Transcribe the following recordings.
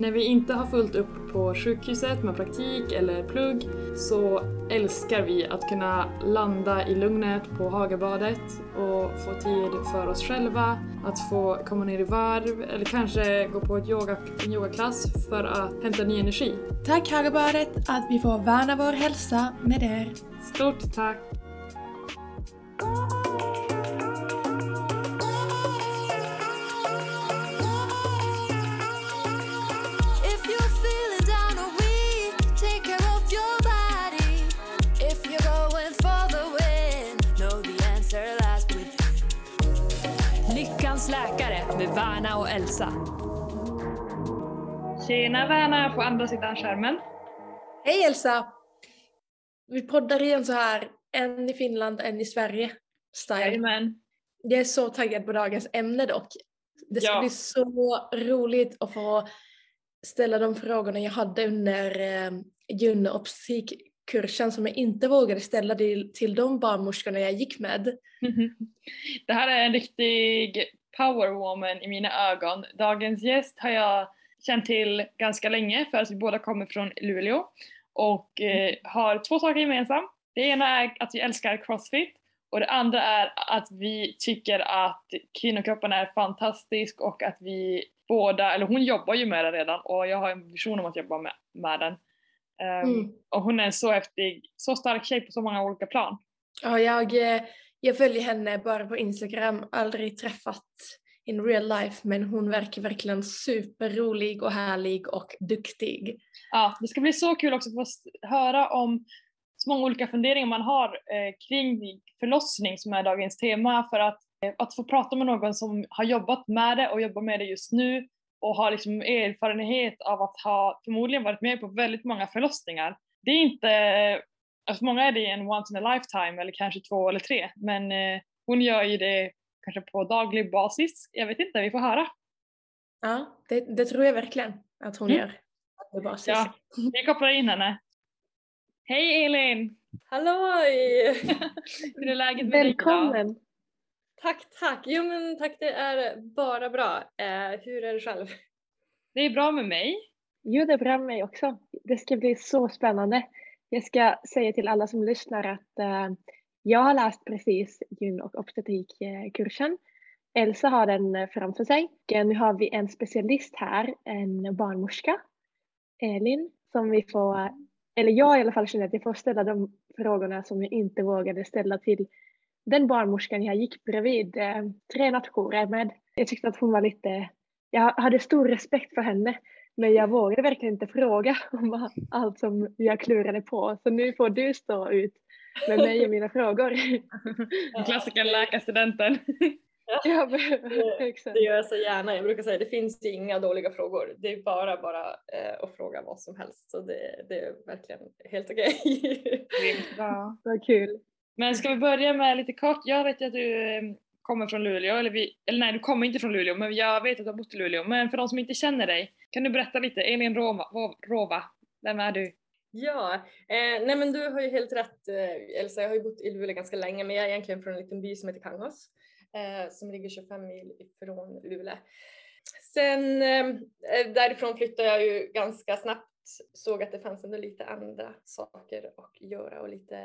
När vi inte har fullt upp på sjukhuset med praktik eller plugg så älskar vi att kunna landa i lugnet på Hagabadet och få tid för oss själva, att få komma ner i varv eller kanske gå på ett yoga, en yogaklass för att hämta ny energi. Tack Hagabadet att vi får värna vår hälsa med er. Stort tack! Med Värna och Elsa. Tjena vänner på andra sidan skärmen. Hej Elsa! Vi poddar igen så här, en i Finland, en i Sverige. Style. Jajamän. Jag är så taggad på dagens ämne dock. Det ska Ja. bli så roligt att få ställa de frågorna jag hade under eh, gynneobstetrik-kursen som jag inte vågade ställa till, till de barnmorskorna jag gick med. Det här är en riktig powerwoman i mina ögon. Dagens gäst har jag känt till ganska länge för att vi båda kommer från Luleå och eh, har två saker gemensamt. Det ena är att vi älskar crossfit och det andra är att vi tycker att kvinnokroppen är fantastisk och att vi båda, eller hon jobbar ju med den redan och jag har en vision om att jobba med, med den. Ehm, Mm. Och hon är en så häftig, så stark tjej på så många olika plan. Ja, jag, eh, jag följer henne bara på Instagram, aldrig träffat in real life men hon verkar verkligen superrolig och härlig och duktig. Ja, det ska bli så kul också att få höra om så många olika funderingar man har eh, kring förlossning som är dagens tema för att, eh, att få prata med någon som har jobbat med det och jobbar med det just nu och har liksom erfarenhet av att ha förmodligen varit med på väldigt många förlossningar. Det är inte, eh, för många är det en once in a lifetime eller kanske två eller tre men eh, hon gör ju det kanske på daglig basis. Jag vet inte, vi får höra. Ja, det, det tror jag verkligen att hon Mm. gör. Det bara Ja, vi kopplar in henne. Hej Elin! Halloj! Hur är läget med dig idag? Välkommen! Tack, tack! Jo men tack, det är bara bra. Eh, hur är det själv? Det är bra med mig. Jo, det är bra med mig också. Det ska bli så spännande. Jag ska säga till alla som lyssnar att eh, jag har läst precis gyn och obstetrikkursen. Elsa har den eh, framför sig. Eh, nu har vi en specialist här, en barnmorska, Elin, som vi får, eller jag i alla fall känner att jag får ställa de frågorna som jag inte vågade ställa till den barnmorskan jag gick bredvid eh, tre nattjourer med. Jag tyckte att hon var lite, jag hade stor respekt för henne men jag vågade verkligen inte fråga om allt som jag klurade på. Så nu får du stå ut med mig och mina frågor. Klassikern läkarstudenten. ja, exakt. Det gör jag så gärna. Jag brukar säga det finns ju inga dåliga frågor. Det är bara bara eh, att fråga vad som helst. Så det, det är verkligen helt okej. Bra. Vad kul. Men ska vi börja med lite kort. Jag vet ju att du eh, kommer från Luleå, eller, vi, eller nej du kommer inte från Luleå, men jag vet att du har bott i Luleå. Men för de som inte känner dig, kan du berätta lite? Elin Rova, Rova vem är du? Ja, eh, nej men du har ju helt rätt eh, Elsa. Jag har ju bott i Luleå ganska länge men jag är egentligen från en liten by som heter Kangås. Eh, som ligger 25 mil ifrån Luleå. Sen eh, eh, därifrån flyttade jag ju ganska snabbt. Såg att det fanns ändå lite andra saker att göra och lite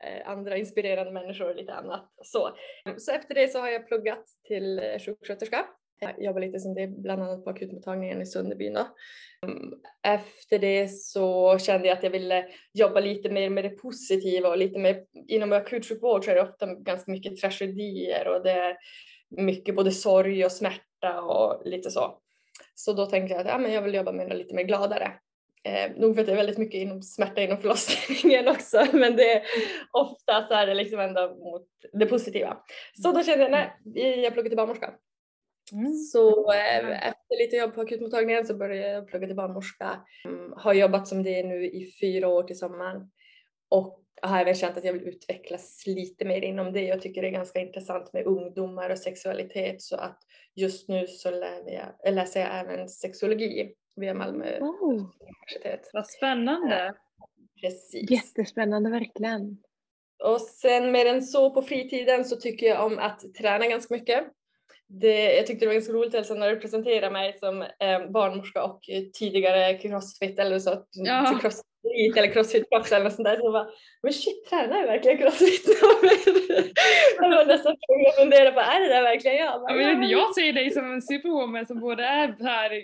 eh, andra inspirerande människor och lite annat. Så. så efter det så har jag pluggat till eh, sjuksköterska. Eh, jag jobbar lite som det bland annat på akutmottagningen i Sunderbyn då. Mm, efter det så kände jag att jag ville jobba lite mer med det positiva och lite mer inom akutsjukvård så är det ofta ganska mycket tragedier och det är mycket både sorg och smärta och lite så. Så då tänkte jag att ja, men jag vill jobba med något lite mer gladare. Eh, nog för att det är väldigt mycket inom smärta inom förlossningen också men det är ofta så är det liksom ändå mot det positiva. Så då kände jag nej, jag pluggar till barnmorska. Så eh, efter lite jobb på akutmottagningen så började jag plugga till barnmorska. Mm, har jobbat som det nu i fyra år till sommaren. Och har även känt att jag vill utvecklas lite mer inom det. Jag tycker det är ganska intressant med ungdomar och sexualitet så att just nu så jag, läser jag även sexologi via Malmö Oh, universitet. Vad spännande! Precis. jättespännande verkligen. Och sen mer än så på fritiden så tycker jag om att träna ganska mycket. Det, jag tyckte det var ganska roligt Elsa när du presenterade mig som eh, barnmorska och eh, tidigare crossfit eller så. Ja. crossfit eller crossfit proffs eller något sånt där. Så jag bara, men shit tränar jag verkligen crossfit? jag var nästan tvungen att fundera på, är det där verkligen jag? Jag, vet, inte, jag ser dig som en superwoman som både är här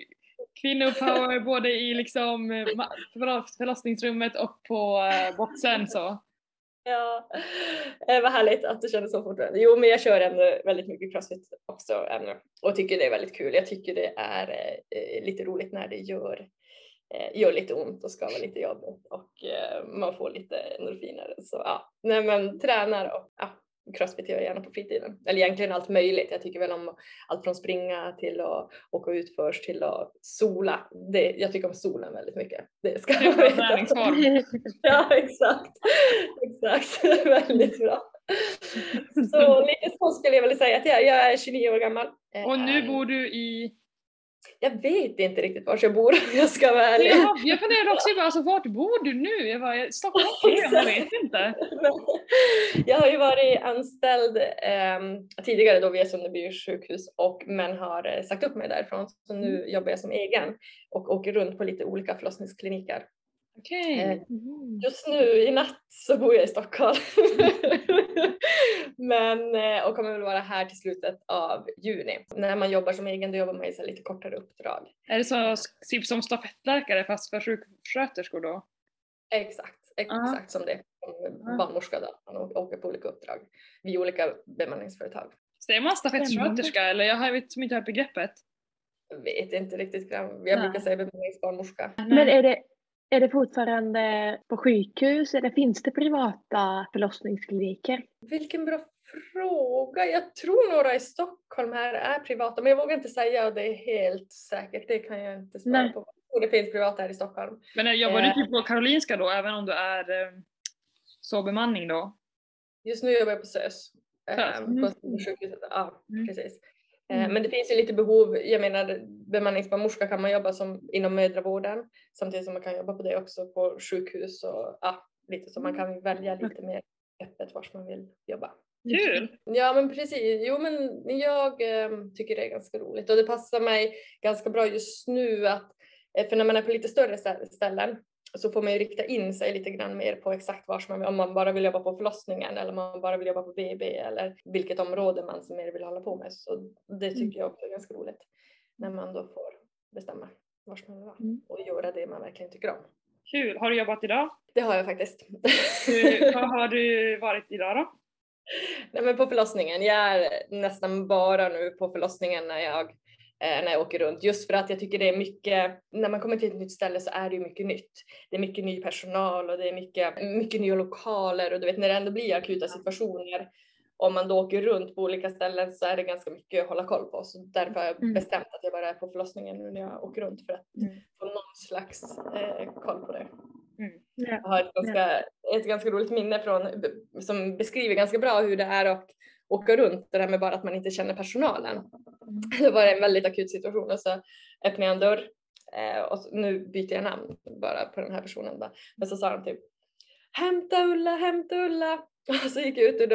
kvinnopower både i liksom eh, förlossningsrummet och på eh, boxen så. Ja, eh, vad härligt att du känner så fortfarande. Jo, men jag kör ändå väldigt mycket crossfit också ännu och tycker det är väldigt kul. Jag tycker det är eh, lite roligt när det gör, eh, gör lite ont och skavar lite jobbigt och eh, man får lite endorfiner. Så ja, nej men tränar och ja, crossfit gör jag gärna på fritiden. Eller egentligen allt möjligt. Jag tycker väl om allt från springa till att åka ut först till att sola. Det, jag tycker om solen väldigt mycket. Det ska Det är veta. Ja, exakt. Exakt. Väldigt bra. Så lite så skulle jag vilja säga att jag, jag är 29 år gammal. Och nu Eh, bor du i... Jag vet inte riktigt var jag bor om jag ska vara ärlig. Ja, jag funderar också på alltså, vart bor du nu? Jag bara, Stockholm? Jag vet inte. Jag har ju varit anställd eh, tidigare då vid Sunderby sjukhus och men har eh, sagt upp mig därifrån. Så nu jobbar jag som egen och åker runt på lite olika förlossningskliniker. Okej. Eh, Mm. Just nu i natt så bor jag i Stockholm. Men, eh, och kommer väl vara här till slutet av juni. När man jobbar som egen då jobbar man i så lite kortare uppdrag. Är det så typ som stafettläkare fast för sjuksköterskor då? Exakt, exakt som det. Som barnmorska då. Man åker på olika uppdrag vid olika bemanningsföretag. Säger man stafettsköterska eller? Jag har- vet som inte hört begreppet. Jag vet inte riktigt. Jag brukar säga bemanningsbarnmorska. Men är det, är det fortfarande på sjukhus eller finns det privata förlossningskliniker? Vilken bra fråga. Jag tror några i Stockholm här är privata men jag vågar inte säga det är helt säkert. Det kan jag inte svara Nej. på. Tror det finns privata här i Stockholm. Men är- jobbar du Eh. typ på Karolinska då även om du är eh, så bemanning då? Just nu jobbar jag på SÖS. Eh, mm. På sjukhuset. Ja, Mm. precis. Eh, Mm. Men det finns ju lite behov. Jag menar bemanningsbarnmorska kan man jobba som inom mödravården samtidigt som man kan jobba på det också på sjukhus och ja, lite så man kan välja lite mer öppet vart man vill jobba. Kul! Ja men precis, jo men jag eh, tycker det är ganska roligt och det passar mig ganska bra just nu att, eh, för när man är på lite större stä- ställen så får man ju rikta in sig lite grann mer på exakt var man vill, om man bara vill jobba på förlossningen eller om man bara vill jobba på BB eller vilket område man som mer vill hålla på med. Så det tycker jag också är ganska roligt när man då får bestämma var man vill vara Mm. och göra det man verkligen tycker om. Kul! Har du jobbat idag? Det har jag faktiskt. Hur, vad har du varit idag då? Nej, men på förlossningen. Jag är nästan bara nu på förlossningen när jag, när jag åker runt. Just för att jag tycker det är mycket, när man kommer till ett nytt ställe så är det ju mycket nytt. Det är mycket ny personal och det är mycket, mycket nya lokaler och du vet när det ändå blir akuta situationer om man då åker runt på olika ställen så är det ganska mycket att hålla koll på. Så därför har jag Mm. bestämt att jag bara är på förlossningen nu när jag åker runt för att Mm. få någon slags eh, koll på det. Ja. Jag har ett ganska, ett ganska roligt minne från, som beskriver ganska bra hur det är att åka runt, det här med bara att man inte känner personalen. Det var en väldigt akut situation och så öppnade jag en dörr eh, och nu byter jag namn bara på den här personen. Bara. Men så sa de typ Hämta Ulla, hämta Ulla! Och så gick jag ut ur,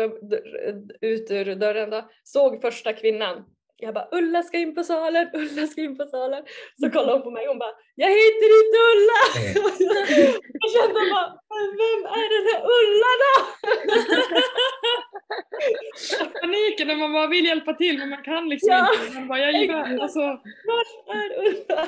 ut ur dörren då, såg första kvinnan. Jag bara Ulla ska in på salen, Ulla ska in på salen. Så kollade hon på mig och hon bara Jag heter inte Ulla! jag kände bara "Men vem är den här Ulla då? Paniken när man bara vill hjälpa till men man kan liksom Ja, inte. Man bara, jag är exakt. alltså, Var är Ulla?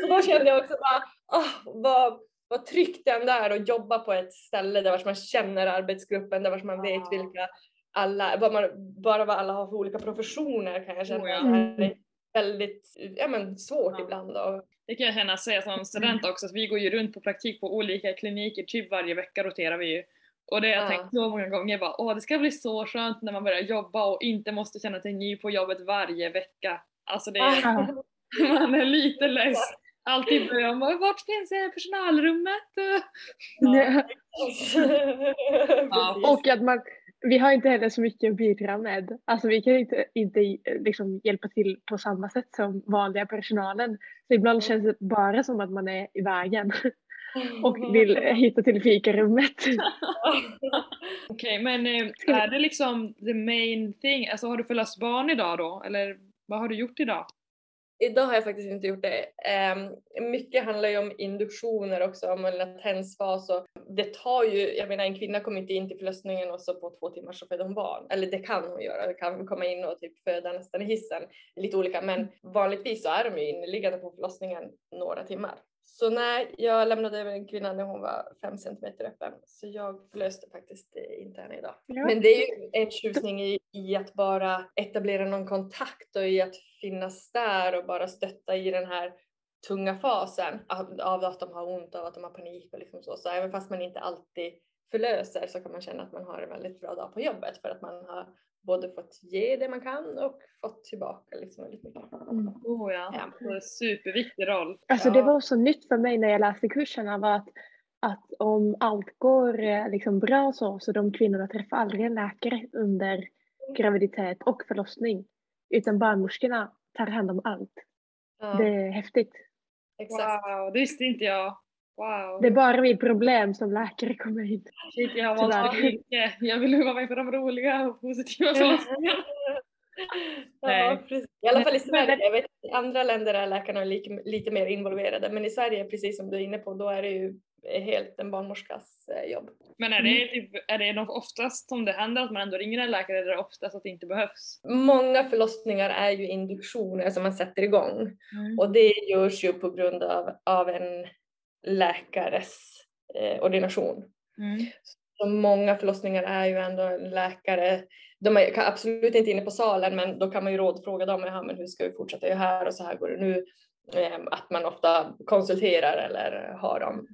Så då kände jag också bara, åh, vad, vad tryggt det ändå är att jobba på ett ställe där man känner arbetsgruppen, där man vet vilka alla, vad man, bara vad alla har för olika professioner kan jag känna. Oh ja. det är väldigt ja, men svårt Ja. ibland. Och, Det kan jag känna säga som student också, att vi går ju runt på praktik på olika kliniker, typ varje vecka roterar vi ju. Och det har jag Ja. tänkt så många gånger, bara, åh det ska bli så skönt när man börjar jobba och inte måste känna sig ny på jobbet varje vecka. Alltså det är, man är lite less. Alltid börjar man vart finns eh, personalrummet? Ja. Ja. Och att man, vi har inte heller så mycket att bidra med. Alltså vi kan inte, inte liksom hjälpa till på samma sätt som vanliga personalen. Så ibland känns det bara som att man är i vägen och vill hitta till fikarummet. Okej, men eh, är det liksom the main thing? Alltså har du förlöst barn idag då? Eller Vad har du gjort idag? Idag har jag faktiskt inte gjort det. Ehm, mycket handlar ju om induktioner också, om en latensfas och det tar ju, jag menar en kvinna kommer inte in till förlossningen och så på två timmar så föder hon barn. Eller det kan hon göra, det kan komma in och typ föda nästan i hissen. Lite olika men vanligtvis så är de ju inneliggande på förlossningen några timmar. Så nej, jag lämnade över en kvinna när hon var fem centimeter öppen. Så jag förlöste faktiskt inte henne idag. Ja. Men det är ju en tjusning i, i att bara etablera någon kontakt och i att finnas där och bara stötta i den här tunga fasen av, av att de har ont och att de har panik och liksom så. Så även fast man inte alltid förlöser så kan man känna att man har en väldigt bra dag på jobbet för att man har både fått ge det man kan och fått tillbaka liksom väldigt mycket. Oh ja, Ja. det är en superviktig roll. Alltså ja. det var så nytt för mig när jag läste kurserna var att, att om allt går eh, liksom bra så, så de kvinnorna träffar aldrig en läkare under graviditet och förlossning. Utan barnmorskorna tar hand om allt. Ja, Det är häftigt. exakt. Wow, det visste inte jag. Wow. Det är bara vid problem som läkare kommer in. Shit, jag har valt mycket. Jag vill vara med på de roliga och positiva förlossningarna. Ja, precis. I alla fall i Sverige. Jag vet att i andra länder är läkarna lite, lite mer involverade men i Sverige, precis som du är inne på, då är det ju helt en barnmorskas eh, jobb. Men är det, typ, är det nog oftast som det händer att man ändå ringer en läkare eller är det oftast att det inte behövs? Många förlossningar är ju induktioner som man sätter igång Mm. och det görs ju på grund av, av en läkares eh, ordination. Mm. Så många förlossningar är ju ändå läkare, de är absolut inte inne på salen men då kan man ju rådfråga dem, Jaha, men hur ska vi fortsätta göra här och så här går det nu. Eh, Att man ofta konsulterar eller har dem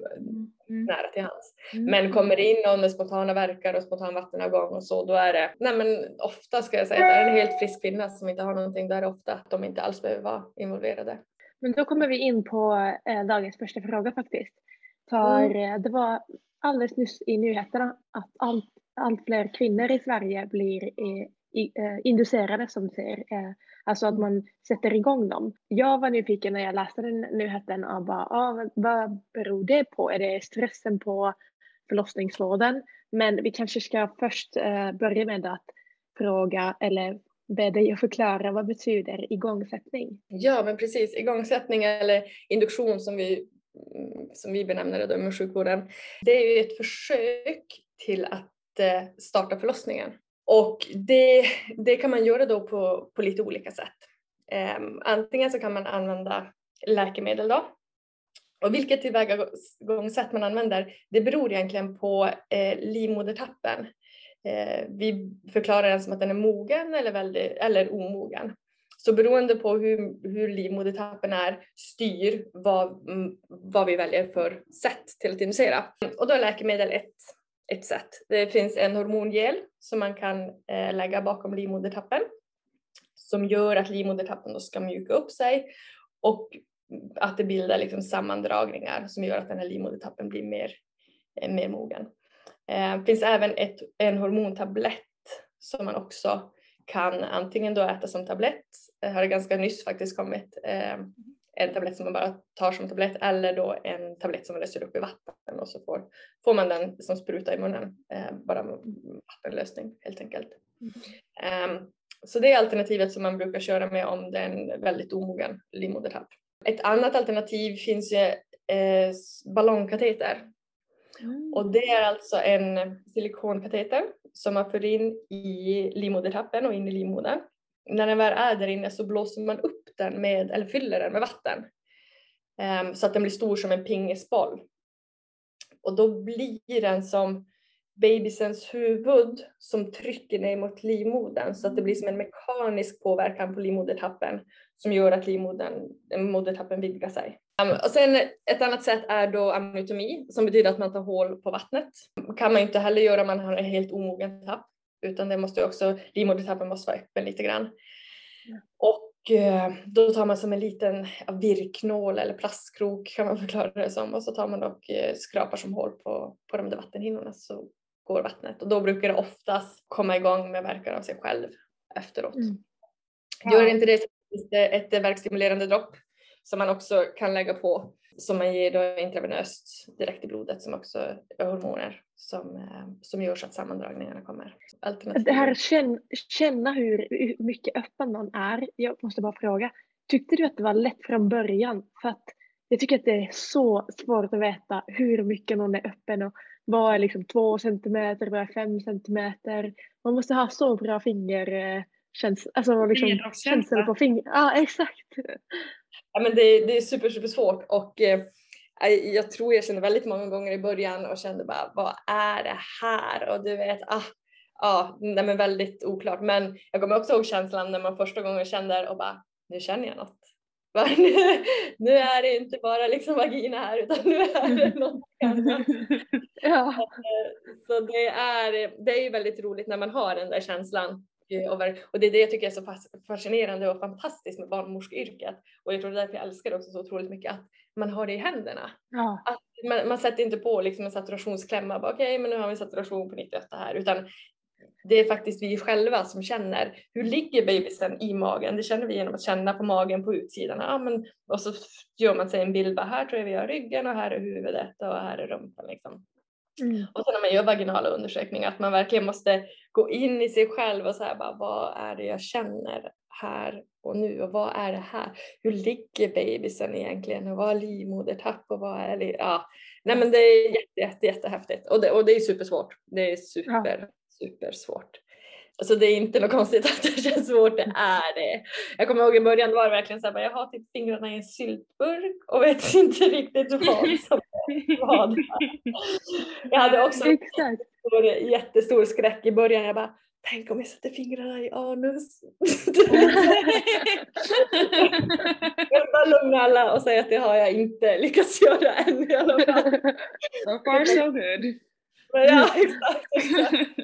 Mm. nära till hands. Mm. Men kommer det in någon med spontana verkar och spontan vattenavgång och så, då är det, nej men ofta ska jag säga att det är en helt frisk kvinna som inte har någonting, då är det ofta att de inte alls behöver vara involverade. Men då kommer vi in på eh, dagens första fråga faktiskt. För eh, det var alldeles nyss i nyheterna att allt, allt fler kvinnor i Sverige blir eh, i, eh, inducerade som du säger. Eh, alltså att man sätter igång dem. Jag var nyfiken när jag läste den nyheten och bara, ah, vad, vad beror det på? Är det stressen på förlossningsvården? Men vi kanske ska först eh, börja med att fråga eller be dig att förklara vad betyder igångsättning? Ja, men precis. Igångsättning eller induktion som vi, mm, som vi benämner det då inom sjukvården. Det är ju ett försök till att eh, starta förlossningen. Och det, det kan man göra då på, på lite olika sätt. Um, antingen så kan man använda läkemedel då. Och vilket tillvägagångssätt man använder, det beror egentligen på eh, livmodertappen. Eh, vi förklarar den som att den är mogen eller, väldigt, eller omogen. Så beroende på hur, hur livmodertappen är styr vad, mm, vad vi väljer för sätt till att inducera. Och då är läkemedel ett, ett sätt. Det finns en hormongel som man kan eh, lägga bakom livmodertappen som gör att livmodertappen då ska mjuka upp sig och att det bildar liksom sammandragningar som gör att den här livmodertappen blir mer, eh, mer mogen. Det finns även ett, en hormontablett som man också kan antingen då äta som tablett, det har ganska nyss faktiskt kommit eh, en tablett som man bara tar som tablett eller då en tablett som man löser upp i vatten och så får, får man den som spruta i munnen, eh, bara vattenlösning helt enkelt. Eh, så det är alternativet som man brukar köra med om det är en väldigt omogen livmodertapp. Ett annat alternativ finns ju eh, ballongkateter och det är alltså en silikonkateter som man för in i livmodertappen och in i livmodern. När den väl är där inne så blåser man upp den med, eller fyller den med vatten. um, så att den blir stor som en pingisboll. Och då blir den som bebisens huvud som trycker ner mot livmodern så att det blir som en mekanisk påverkan på livmodertappen som gör att livmodern, eh, modertappen vidgar sig. Um, och sen ett annat sätt är då amniotomi som betyder att man tar hål på vattnet. kan man inte heller göra om man har en helt omogen tapp utan det måste också, livmodertappen måste vara öppen lite grann. Och eh, då tar man som en liten ja, virknål eller plastkrok kan man förklara det som och så tar man och eh, skrapar som hål på, på de där vattenhinnorna så går vattnet och då brukar det oftast komma igång med verkan av sig själv efteråt. Mm. Gör inte det så finns det ett värkstimulerande dropp som man också kan lägga på som man ger då intravenöst direkt i blodet som också är hormoner som, eh, som gör så att sammandragningarna kommer. Alternativ. Det här att känna hur, hur mycket öppen man är. Jag måste bara fråga, tyckte du att det var lätt från början? För att jag tycker att det är så svårt att veta hur mycket någon är öppen och vad är liksom två centimeter, vad är fem centimeter. Man måste ha så bra finger eh, fingerkänsla, alltså liksom känsla på finger. Ja, exakt. Ja, men det, det är super, super svårt och eh, jag tror jag kände väldigt många gånger i början och kände bara vad är det här? Och du vet, ah, ja, nej, men väldigt oklart. Men jag kommer också ihåg känslan när man första gången kände och bara nu känner jag något. Nu, nu är det inte bara liksom vagina här utan nu är det något annat. Ja. Så det är, det är väldigt roligt när man har den där känslan. Eh, Och och det är det jag tycker är så fas- fascinerande och fantastiskt med barnmorskeyrket. Och jag tror det är därför jag älskar det också så otroligt mycket att man har det i händerna. Ja. Att man, man sätter inte på liksom en saturationsklämma, okej men nu har vi saturation på 98 här, utan det är faktiskt vi själva som känner hur ligger bebisen i magen. Det känner vi genom att känna på magen på utsidan. Ja, men, och så gör man sig en bild, bara, här tror jag vi har ryggen och här är huvudet och här är rumpan. Liksom. Mm. Och sen när man gör vaginala undersökningar att man verkligen måste gå in i sig själv och säga bara vad är det jag känner här och nu och vad är det här? Hur ligger bebisen egentligen och vad är livmodertapp och vad är det? Ja, nej men det är jätte, jätte, jättehäftigt och det, och det är supersvårt. Det är super, super svårt. Alltså det är inte något konstigt att det känns svårt, det är det. Jag kommer ihåg i början var det verkligen så här, jag har typ fingrarna i en syltburk och vet inte riktigt vad som vad. Jag hade också stor, jättestor skräck i början. Jag bara, tänk om jag sätter fingrarna i anus. jag bara lugna alla och säga att det har jag inte lyckats göra än i alla fall. So far so good. Men ja, exakt. exakt.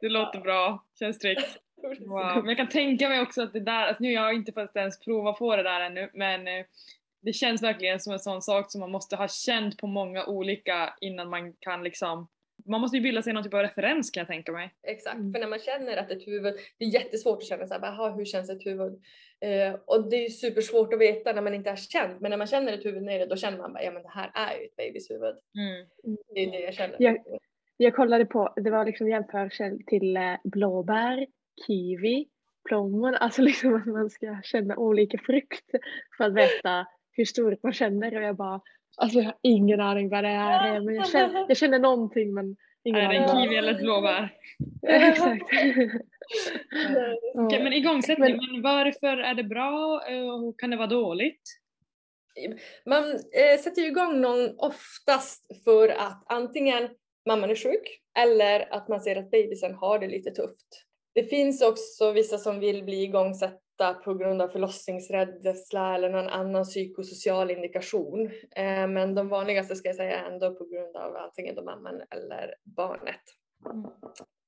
Det låter bra, känns tryggt. Wow. Men jag kan tänka mig också att det där, alltså nu jag har inte fått ens prova på det där ännu men eh, det känns verkligen som en sån sak som man måste ha känt på många olika innan man kan liksom man måste ju bilda sig någon typ av referens kan jag tänka mig. Exakt, Mm. för när man känner att ett huvud, det är jättesvårt att känna så här, bara, "Jaha, hur känns ett huvud? Eh, och det är ju supersvårt att veta när man inte har känt, men när man känner ett huvud nere då känner man bara, ja men det här är ju ett babys huvud. Mm. Det är det jag känner. Ja. Jag kollade på, det var liksom jämförelse till eh, blåbär, kiwi, plommon, alltså liksom att man ska känna olika frukt för att veta hur stort man känner och jag bara, alltså jag har ingen aning vad det här är men jag känner, jag känner någonting men ingen Är det aning. en kiwi eller ett blåbär? Exakt. Ja. men igångsättning, men varför är det bra eh, och kan det vara dåligt? Man eh, sätter ju igång någon oftast för att antingen mamman är sjuk eller att man ser att bebisen har det lite tufft. Det finns också vissa som vill bli igångsatta på grund av förlossningsrädsla eller någon annan psykosocial indikation. Eh, men de vanligaste ska jag säga är ändå på grund av antingen då mamman eller barnet.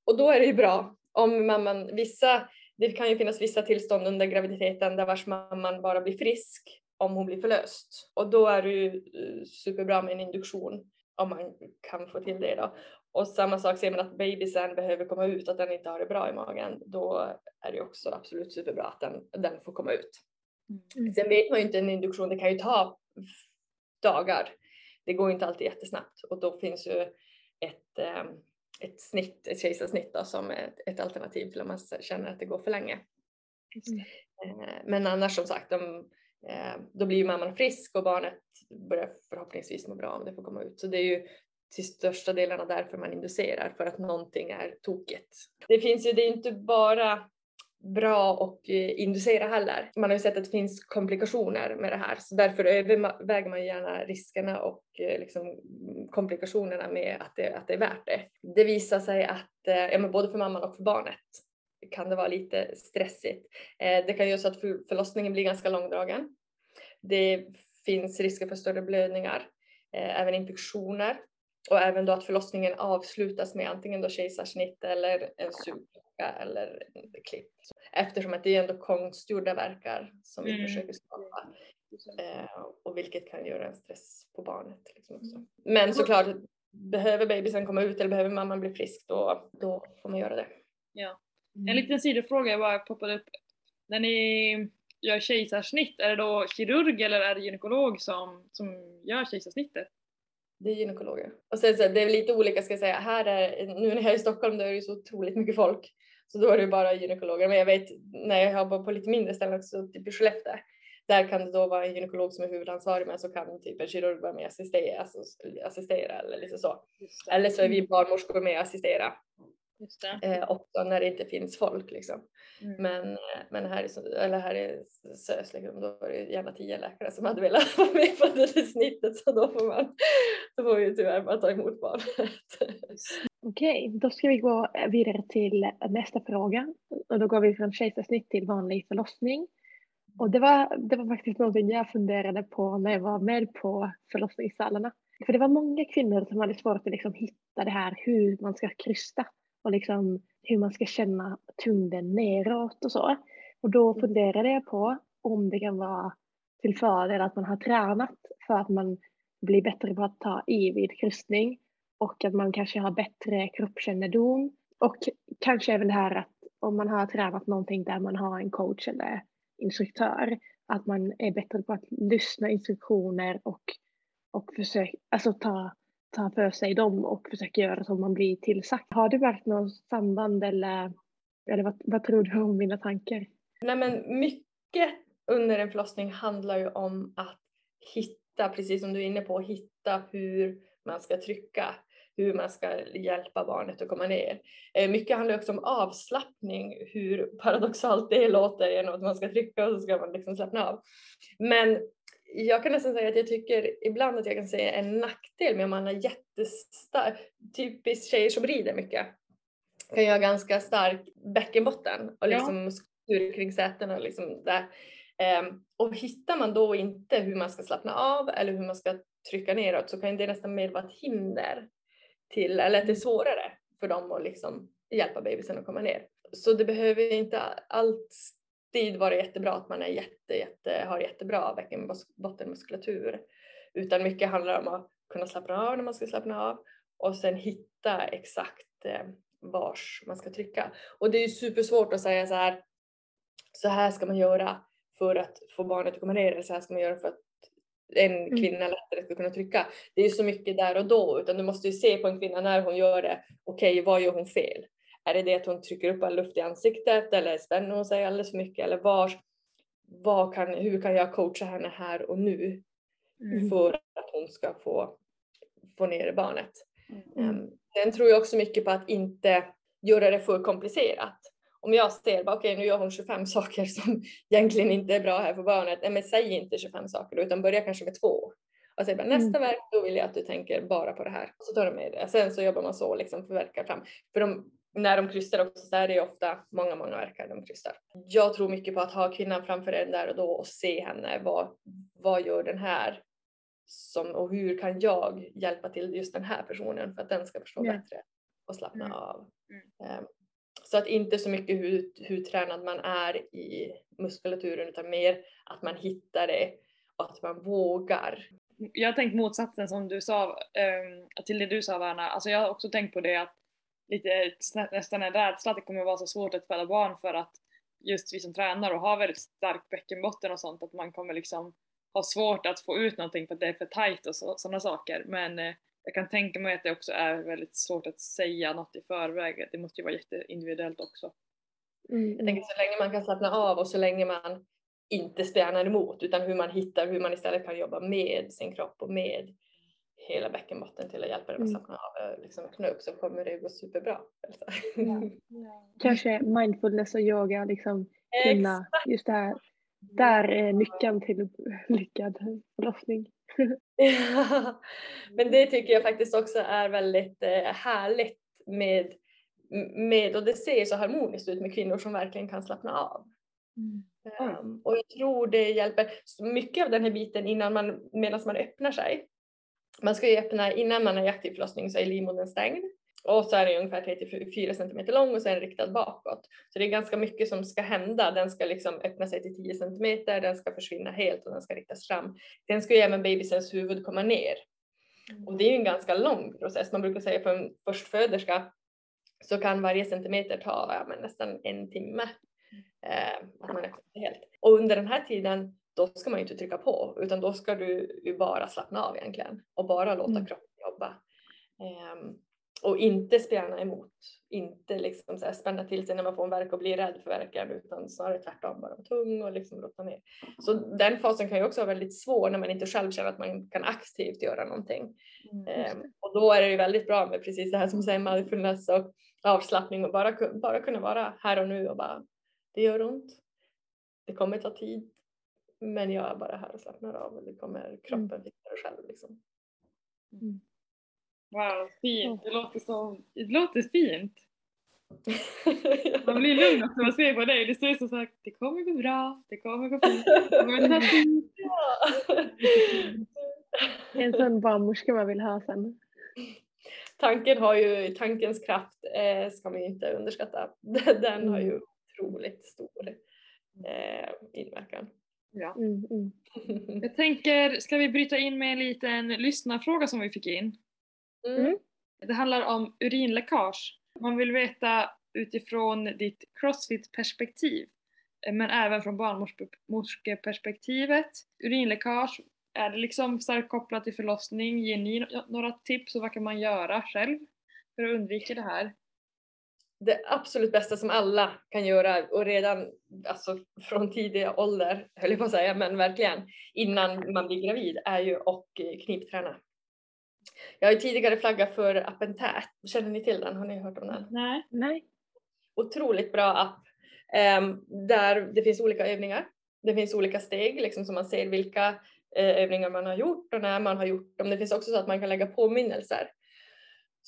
Och då är det ju bra om mamman, vissa, det kan ju finnas vissa tillstånd under graviditeten där vars mamman bara blir frisk om hon blir förlöst. Och då är det ju eh, superbra med en induktion om man kan få till det då. Och samma sak ser man att bebisen behöver komma ut, att den inte har det bra i magen. Då är det också absolut superbra att den, den får komma ut. Mm. Sen vet man ju inte en induktion, det kan ju ta dagar. Det går inte alltid jättesnabbt och då finns ju ett, eh, ett snitt, ett kejsarsnitt då, som ett, ett alternativ till om man känner att det går för länge. Eh, Men annars som sagt, de, eh, då blir ju mamman frisk och barnet börjar förhoppningsvis må bra om det får komma ut. Så det är ju till största delarna därför man inducerar, för att någonting är tokigt. Det finns ju, det är inte bara bra och eh, inducera heller. Man har ju sett att det finns komplikationer med det här så därför överväger man gärna riskerna och eh, liksom komplikationerna med att det, att det är värt det. Det visar sig att eh, ja, men både för mamman och för barnet kan det vara lite stressigt. Det kan göra så att förlossningen blir ganska långdragen. Det finns risker för större blödningar, även infektioner och även då att förlossningen avslutas med antingen då kejsarsnitt eller en sugklocka eller en klipp. Eftersom att det är ändå konstgjorda verkar som vi Mm. försöker skapa. Eh, och vilket kan göra en stress på barnet. Liksom också. Men såklart, behöver bebisen komma ut eller behöver mamman bli frisk då, då får man göra det. En liten sidofråga jag bara poppade upp. När ni gör kejsarsnitt, är det då kirurg eller är det gynekolog som, som gör kejsarsnittet? Det är gynekologer. Och sen så det är lite olika ska jag säga. Här är, nu när jag är i Stockholm då är det så otroligt mycket folk. Så då är det bara gynekologer. Men jag vet när jag jobbar på lite mindre ställen också, typ i Skellefteå. Där kan det då vara en gynekolog som är huvudansvarig men så kan typ en kirurg vara med och assistera, assistera eller lite så. Eller så är vi barnmorskor med och assistera. Eh, också när det inte finns folk liksom. Mm. Men, eh, men här, i, eller här i SÖS liksom, då var det gärna tio läkare som hade velat vara med på det snittet så då får man då får vi tyvärr bara ta emot barnet. Okej, då ska vi gå vidare till nästa fråga. Och då går vi från kejsarsnitt till vanlig förlossning. Och det var, det var faktiskt någonting jag funderade på när jag var med på förlossningssalarna. För det var många kvinnor som hade svårt att liksom hitta det här hur man ska krysta och liksom hur man ska känna tyngden neråt och så. Och då funderade jag på om det kan vara till fördel att man har tränat för att man blir bättre på att ta i vid krystning och att man kanske har bättre kroppskännedom och kanske även det här att om man har tränat någonting där man har en coach eller instruktör att man är bättre på att lyssna instruktioner och, och försöka, alltså ta, ta för sig dem och försöka göra som man blir tillsagd. Har du märkt något samband eller, eller vad, vad tror du om mina tankar? Nej men mycket under en förlossning handlar ju om att hitta, precis som du är inne på, hitta hur man ska trycka, hur man ska hjälpa barnet att komma ner. Eh, mycket handlar också om avslappning, hur paradoxalt det låter genom att man ska trycka och så ska man liksom slappna av. Men jag kan nästan säga att jag tycker ibland att jag kan säga en nackdel med om man har jättestark, typiskt tjejer som rider mycket, kan ju ha ganska stark bäckenbotten och Ja. liksom muskulatur kring sätena och liksom där. Ehm, och hittar man då inte hur man ska slappna av eller hur man ska trycka neråt så kan det nästan mer vara ett hinder till, eller att det är svårare för dem att liksom hjälpa bebisen att komma ner. Så det behöver inte alltid vara jättebra att man är jätte, jätte, har jättebra bäckenbottenmuskulatur. Utan mycket handlar om att kunna slappna av när man ska slappna av och sen hitta exakt eh, vars man ska trycka. Och det är ju supersvårt att säga så här, så här ska man göra för att få barnet att komma ner eller så här ska man göra för att en kvinna lättare ska kunna trycka. Det är ju så mycket där och då utan du måste ju se på en kvinna när hon gör det. Okej, vad gör hon fel? Är det det att hon trycker upp all luft i ansiktet eller spänner hon sig alldeles för mycket eller var, vad kan, hur kan jag coacha henne här och nu för att hon ska få, få ner barnet? Um, sen tror jag också mycket på att inte göra det för komplicerat. Om jag ser, bara, okej nu gör hon 25 saker som egentligen inte är bra här för barnet. Nej men säg inte 25 saker då, utan börja kanske med två. Och säg bara nästa verk, då vill jag att du tänker bara på det här. Så tar de med det. Sen så jobbar man så liksom för verkar fram. För de, när de krystar också så är det ju ofta många, många verkar de krystar. Jag tror mycket på att ha kvinnan framför en där och då och se henne. Vad, vad gör den här? Som, och hur kan jag hjälpa till just den här personen för att den ska förstå Ja. bättre och slappna Mm. av. Mm. Ehm, så att inte så mycket hur, hur tränad man är i muskulaturen utan mer att man hittar det och att man vågar. Jag har tänkt motsatsen som du sa, um, till det du sa Verna. Alltså jag har också tänkt på det att lite nästan en rädsla att det kommer vara så svårt att föda barn för att just vi som tränar och har väldigt stark bäckenbotten och sånt att man kommer liksom ha svårt att få ut någonting för att det är för tajt och sådana saker. Men eh, jag kan tänka mig att det också är väldigt svårt att säga något i förväg. Det måste ju vara jätteindividuellt också. Mm, Jag tänker så länge man kan slappna av och så länge man inte spjärnar emot utan hur man hittar hur man istället kan jobba med sin kropp och med hela bäckenbotten till att hjälpa den att Mm. slappna av eh, liksom knök så kommer det gå superbra. Elsa. Kanske mindfulness och yoga liksom kunna, just det här, där är nyckeln till lyckad förlossning. Ja, Men det tycker jag faktiskt också är väldigt eh, härligt med, med, och det ser så harmoniskt ut med kvinnor som verkligen kan slappna av. Um, och jag tror det hjälper mycket av den här biten innan man, medan man öppnar sig. Man ska ju öppna, innan man är i aktiv förlossning så är livmodern stängd. Och så är den ungefär 34 cm lång och sen riktad bakåt. Så det är ganska mycket som ska hända. Den ska liksom öppna sig till 10 cm, den ska försvinna helt och den ska riktas fram. Sen ska ju även bebisens huvud komma ner. Och det är ju en ganska lång process. Man brukar säga för en förstföderska så kan varje centimeter ta ja, men nästan en timme. Eh, att man öppnar helt. Och under den här tiden då ska man ju inte trycka på utan då ska du ju bara slappna av egentligen och bara låta Mm. kroppen jobba. Ehm, och inte spjärna emot, inte liksom så här spänna till sig när man får en värk och blir rädd för värken utan snarare tvärtom, bara vara tung och liksom rotta ner. Så den fasen kan ju också vara väldigt svår när man inte själv känner att man kan aktivt göra någonting. Ehm, och då är det ju väldigt bra med precis det här som säger mindfulness och avslappning och bara, bara kunna vara här och nu och bara det gör ont. Det kommer ta tid. Men jag är bara här och slappnar av och det kommer kroppen fixa det själv liksom. Wow, fint. Det låter, som, det låter fint. Man blir lugn också när man ser på dig. Du säger som sagt, det kommer gå bra, det kommer gå fint. Det kommer tid. En sån barnmorska man vill ha sen. Tanken har ju, tankens kraft eh, ska man ju inte underskatta. Den har ju otroligt stor eh, inverkan. Ja. Mm, mm. Jag tänker, ska vi bryta in med en liten lyssnarfråga som vi fick in? Mm. Det handlar om urinläckage. Man vill veta utifrån ditt crossfit-perspektiv, eh, men även från barnmorskeperspektivet. Urinläckage, är det liksom starkt kopplat till förlossning? Ger ni några tips och vad kan man göra själv för att undvika det här? Det absolut bästa som alla kan göra och redan alltså, från tidig ålder, höll jag på att säga, men verkligen innan man blir gravid är ju att eh, knipträna. Jag har ju tidigare flaggat för appen Tät. Känner ni till den? Har ni hört om den? Nej. Nej. Otroligt bra app ehm, där det finns olika övningar. Det finns olika steg liksom så man ser vilka eh, övningar man har gjort och när man har gjort dem. Det finns också så att man kan lägga påminnelser.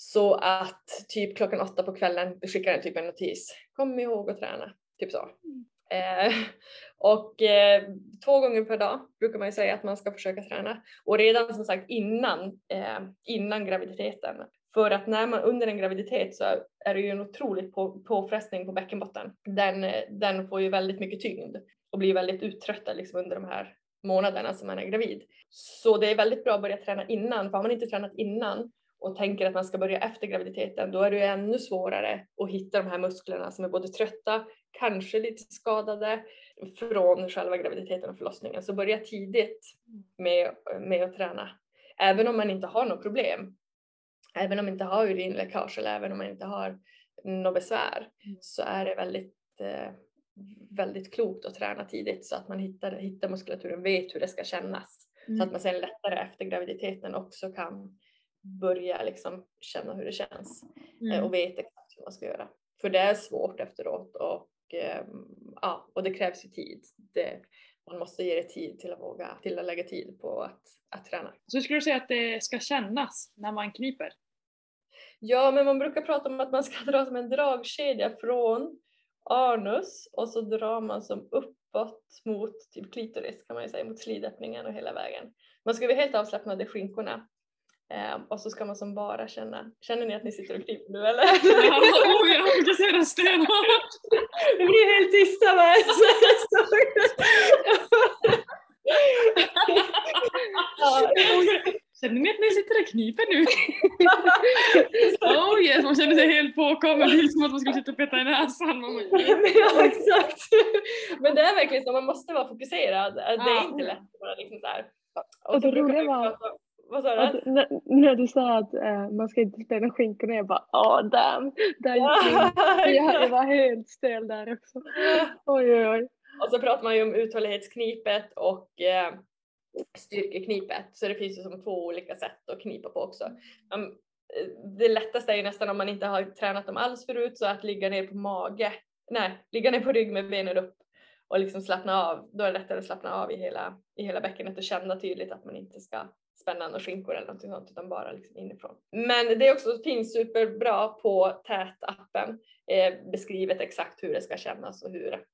Så att typ klockan åtta på kvällen skickar den typ en notis. Kom ihåg att träna. Typ så. Eh, och eh, två gånger per dag brukar man ju säga att man ska försöka träna. Och redan som sagt innan, eh, innan graviditeten. För att när man under en graviditet så är det ju en otrolig på, påfrestning på bäckenbotten. Den, den får ju väldigt mycket tyngd och blir väldigt uttröttad liksom under de här månaderna som man är gravid. Så det är väldigt bra att börja träna innan. För har man inte tränat innan och tänker att man ska börja efter graviditeten, då är det ju ännu svårare att hitta de här musklerna som är både trötta, kanske lite skadade från själva graviditeten och förlossningen. Så börja tidigt med, med att träna. Även om man inte har något problem. Även om man inte har urinläckage eller även om man inte har något besvär så är det väldigt, eh, väldigt klokt att träna tidigt så att man hittar, hittar muskulaturen, vet hur det ska kännas. Så att man sen lättare efter graviditeten också kan börja liksom känna hur det känns eh, Mm. och vet exakt hur man ska göra. För det är svårt efteråt och, ehm, ja, och det krävs ju tid. Det, man måste ge det tid till att våga, till att lägga tid på att, att träna. Så skulle du säga att det ska kännas när man kniper? Ja, men man brukar prata om att man ska dra som en dragkedja från anus och så drar man som uppåt mot typ klitoris kan man ju säga, mot slidöppningen och hela vägen. Man ska vara helt avslappnad i skinkorna. Ehm, och så ska man som bara känna, känner ni att ni sitter och kniper nu eller? oh, jag fokuserar stenhårt! Det blir helt tysta ja, Känner ni att ni sitter och kniper nu? Oh yes, man känner sig helt påkommen. Det är som att man skulle sitta och peta i näsan. Man bara, ja, exakt. Men det är verkligen så, man måste vara fokuserad. Det är Ja. inte lätt att bara liksom här. Och så det roliga var- prata- Vad sa du? när, när du sa att eh, man ska inte spela skinkorna, jag bara åh damn. Där gick min, jag, jag var helt stel där också. Oj oj oj. Och så pratar man ju om uthållighetsknipet och eh, styrkeknipet. Så det finns ju som två olika sätt att knipa på också. Um, det lättaste är ju nästan om man inte har tränat dem alls förut så att ligga ner på mage. Nej, ligga ner på rygg med benen upp och liksom slappna av. Då är det lättare att slappna av i hela, i hela bäckenet och känna tydligt att man inte ska spänna några skinkor eller någonting sånt utan bara liksom inifrån. Men det är också finns superbra på TÄT-appen eh, beskrivet exakt hur det ska kännas och hur,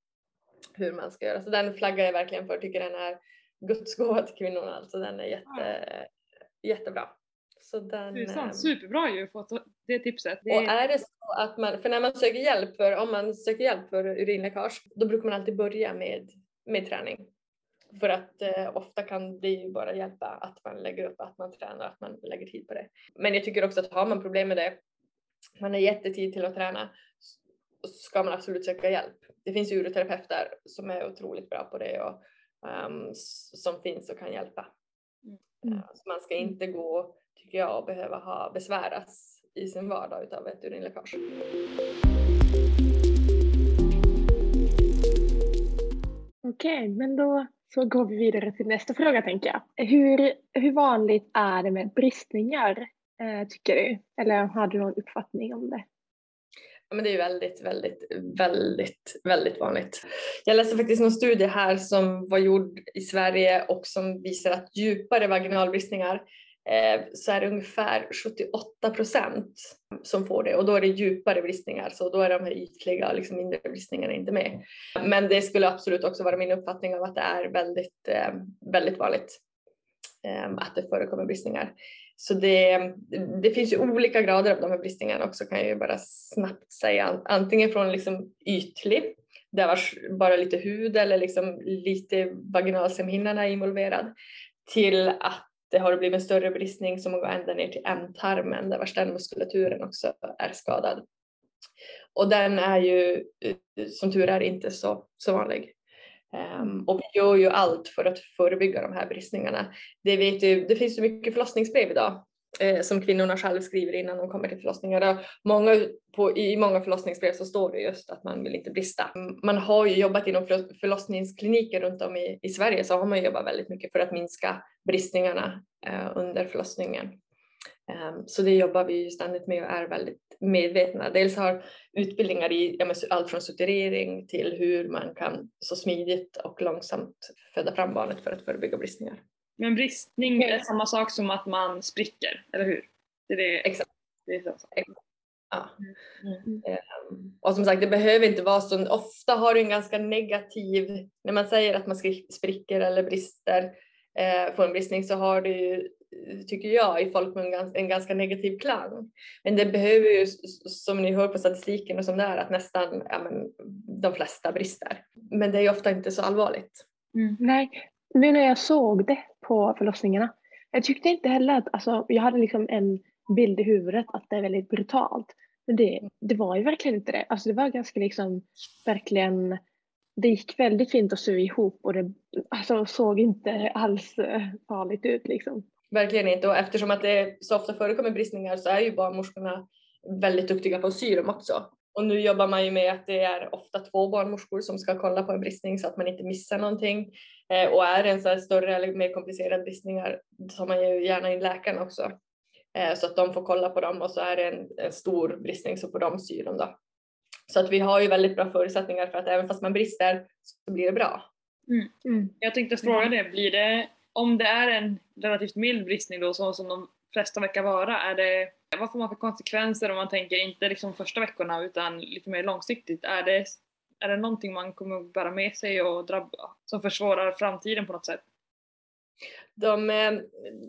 hur man ska göra. Så den flaggar jag verkligen för, tycker den är Guds gåva till kvinnorna. Alltså den är jätte, jättebra. Så den, Tusan, eh, superbra ju fått det tipset. Det och är det så att man, för när man söker hjälp för, om man söker hjälp för urinläckage, då brukar man alltid börja med, med träning. För att eh, ofta kan det ju bara hjälpa att man lägger upp, att man tränar, att man lägger tid på det. Men jag tycker också att har man problem med det, man har jättetid till att träna, ska man absolut söka hjälp. Det finns uroterapeuter som är otroligt bra på det och s- som finns och kan hjälpa. Mm. Eh, Så man ska inte gå, tycker jag, och behöva ha besväras i sin vardag utav ett urinläckage. Okej, men då så går vi vidare till nästa fråga tänker jag. Hur, hur vanligt är det med bristningar eh, tycker du? Eller har du någon uppfattning om det? Ja, men det är väldigt, väldigt, väldigt, väldigt vanligt. Jag läste faktiskt någon studie här som var gjord i Sverige och som visar att djupare vaginalbristningar Eh, så är det ungefär 78 procent som får det och då är det djupare bristningar så då är de här ytliga och liksom mindre bristningarna inte med. Men det skulle absolut också vara min uppfattning av att det är väldigt, eh, väldigt vanligt eh, att det förekommer bristningar. Så det, det finns ju olika grader av de här bristningarna också kan jag ju bara snabbt säga. Antingen från liksom ytlig, där var bara lite hud eller liksom lite vaginalsemhinnan är involverad, till att det har blivit en större bristning som går ända ner till ändtarmen där vars den muskulaturen också är skadad. Och den är ju eh, som tur är inte så, så vanlig. Um, och vi gör ju allt för att förebygga de här bristningarna. Det, vet ju, det finns ju mycket förlossningsbrev idag eh, som kvinnorna själv skriver innan de kommer till förlossningar. Och många, på, I många förlossningsbrev så står det just att man vill inte brista. Man har ju jobbat inom förlossningskliniker runt om i, i Sverige så har man jobbat väldigt mycket för att minska bristningarna eh, under förlossningen. Ehm, så det jobbar vi ju ständigt med och är väldigt medvetna. Dels har utbildningar i ja, allt från suturering till hur man kan så smidigt och långsamt föda fram barnet för att förebygga bristningar. Men bristning är samma sak som att man spricker, eller hur? Det är det. Exakt. Det är så. Ja. Mm. Ehm, Och som sagt, det behöver inte vara så. Ofta har du en ganska negativ, när man säger att man spricker eller brister, eh, får en bristning så har ju, tycker jag, i folkmun gans- en ganska negativ klang. Men det behöver ju, som ni hör på statistiken och som det är, att nästan ja, men, de flesta brister. Men det är ju ofta inte så allvarligt. Nej, nu när jag såg det på förlossningarna. Jag tyckte inte heller att, alltså jag hade liksom en bild i huvudet att det är väldigt brutalt. Men det, det var ju verkligen inte det. Alltså det var ganska liksom, verkligen, det gick väldigt fint att sy ihop och det alltså, såg inte alls eh, farligt ut liksom. Verkligen inte. Och eftersom att det så ofta förekommer bristningar så är ju barnmorskorna väldigt duktiga på att sy dem också. Och nu jobbar man ju med att det är ofta två barnmorskor som ska kolla på en bristning så att man inte missar någonting. Eh, och är det en så här större eller mer komplicerad bristningar så har man ju gärna in läkaren också. Eh, så att de får kolla på dem och så är det en, en stor bristning så får de sy dem då. Så att vi har ju väldigt bra förutsättningar för att även fast man brister så blir det bra. Mm. Jag tänkte fråga det, blir det, om det är en relativt mild bristning då, så som de flesta verkar vara, är det, vad får man för konsekvenser om man tänker inte liksom första veckorna utan lite mer långsiktigt? Är det, är det någonting man kommer att bära med sig och drabba, som försvårar framtiden på något sätt? De, eh,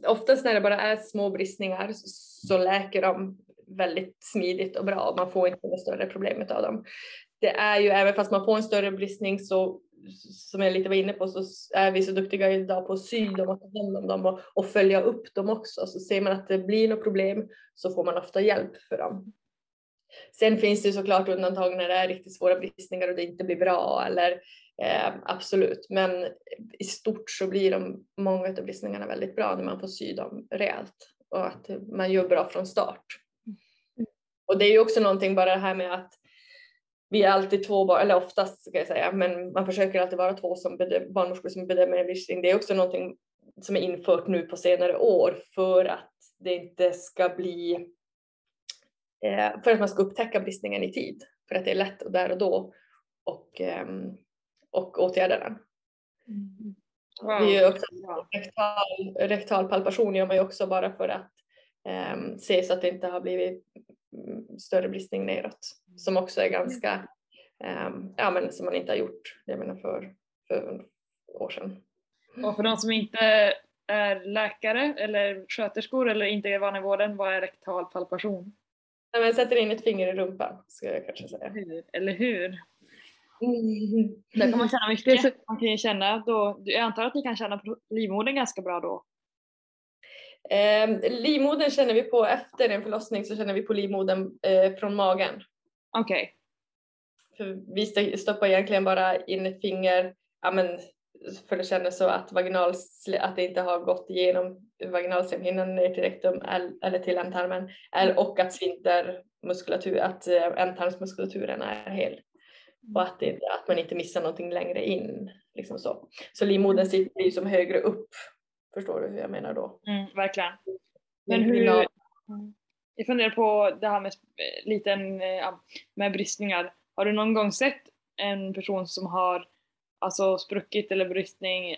oftast när det bara är små bristningar så, så läker de väldigt smidigt och bra och man får inte några större problem av dem. Det är ju även fast man får en större bristning så som jag lite var inne på så är vi så duktiga idag på att sy dem och ta hand om dem och, och följa upp dem också. Så ser man att det blir något problem så får man ofta hjälp för dem. Sen finns det såklart undantag när det är riktigt svåra bristningar och det inte blir bra eller eh, absolut. Men i stort så blir de, många av bristningarna väldigt bra när man får sy dem rejält och att man gör bra från start. Och det är ju också någonting bara det här med att vi är alltid två eller oftast ska jag säga, men man försöker alltid vara två som bedöm, barnmorskor som bedömer en bristning. Det är också någonting som är infört nu på senare år för att det inte ska bli eh, för att man ska upptäcka bristningen i tid. För att det är lätt och där och då och, ehm, och åtgärda den. Wow. Vi också rektal, rektal palpation gör man ju också bara för att ehm, se så att det inte har blivit mm, större bristning neråt. Som också är ganska, ehm, ja men som man inte har gjort, jag menar för, för år sedan. Och för de som inte är läkare eller sköterskor eller inte är vana i vården, vad är rektal palpation? Nej, men sätter in ett finger i rumpan, ska jag kanske säga. Eller hur? Mm. Där kan man känna mycket. Man kan ju känna då, jag antar att ni kan känna livmodern ganska bra då? Eh, livmodern känner vi på efter en förlossning så känner vi på livmodern eh, från magen. Okej. för vi st- stoppar egentligen bara in ett finger, ja men för det kändes så att vaginal, att det inte har gått igenom vaginalslemhinnan ner till rektum el- eller till ändtarmen eller- och att sfintermuskulatur, att eh, ändtarmsmuskulaturen är hel och att, det, att man inte missar någonting längre in. Liksom så. så livmodern sitter ju som högre upp. Förstår du hur jag menar då? Mm, verkligen. Men hur, Mm. jag funderar på det här med sp- liten, eh, med bristningar. Har du någon gång sett en person som har alltså spruckit eller bristning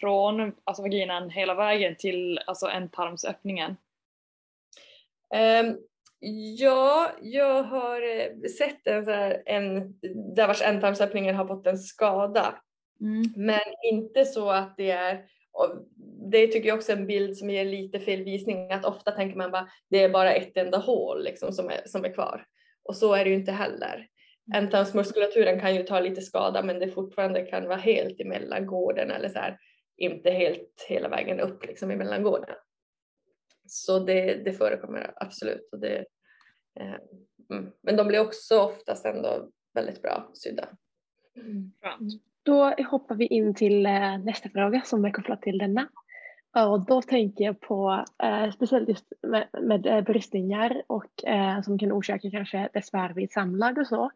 från alltså vaginan hela vägen till alltså ändtarmsöppningen? Ehm, ja, jag har eh, sett en, så här, en där vars ändtarmsöppningen har fått en skada. Mm. Men inte så att det är, och det tycker jag också är en bild som ger lite fel visning, att ofta tänker man bara det är bara ett enda hål liksom som är, som är kvar. Och så är det ju inte heller. Ändtarmsmuskulaturen kan ju ta lite skada men det fortfarande kan vara helt i mellangården eller så här, inte helt hela vägen upp liksom i mellangården. Så det, det förekommer absolut. Och det, eh, mm. Men de blir också oftast ändå väldigt bra sydda. Skönt. Då hoppar vi in till eh, nästa fråga som är kopplad till denna. Och då tänker jag på eh, speciellt just med, med eh, bristningar och eh, som kan orsaka kanske besvär vid samlag och så.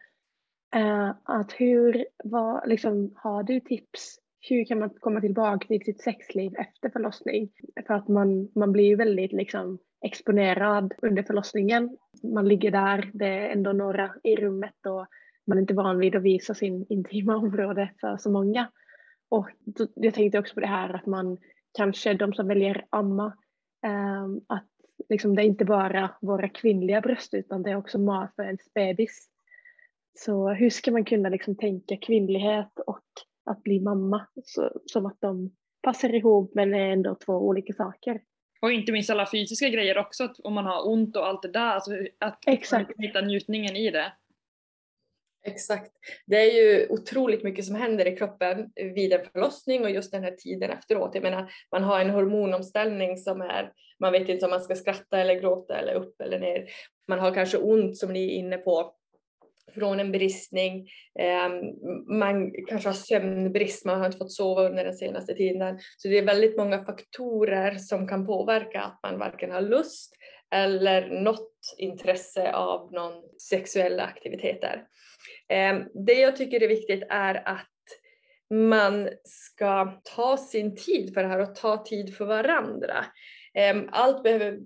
Eh, att hur, vad, liksom, har du tips? Hur kan man komma tillbaka till sitt sexliv efter förlossning? För att man, man blir ju väldigt liksom, exponerad under förlossningen. Man ligger där, det är ändå några i rummet och man är inte van vid att visa sin intima område för så många. Och jag tänkte också på det här att man kanske, de som väljer amma, ehm, att liksom det är inte bara våra kvinnliga bröst utan det är också mat för ens bebis. Så hur ska man kunna liksom tänka kvinnlighet och att bli mamma så, som att de passar ihop men är ändå två olika saker. Och inte minst alla fysiska grejer också, om man har ont och allt det där, alltså att Exakt. hitta njutningen i det. Exakt. Det är ju otroligt mycket som händer i kroppen vid en förlossning och just den här tiden efteråt. Jag menar, man har en hormonomställning som är, man vet inte om man ska skratta eller gråta eller upp eller ner. Man har kanske ont som ni är inne på från en bristning. Ehm, man kanske har sömnbrist, man har inte fått sova under den senaste tiden. Så det är väldigt många faktorer som kan påverka att man varken har lust eller något intresse av någon sexuella aktiviteter. Ehm, det jag tycker är viktigt är att man ska ta sin tid för det här och ta tid för varandra. Ehm, allt behöver,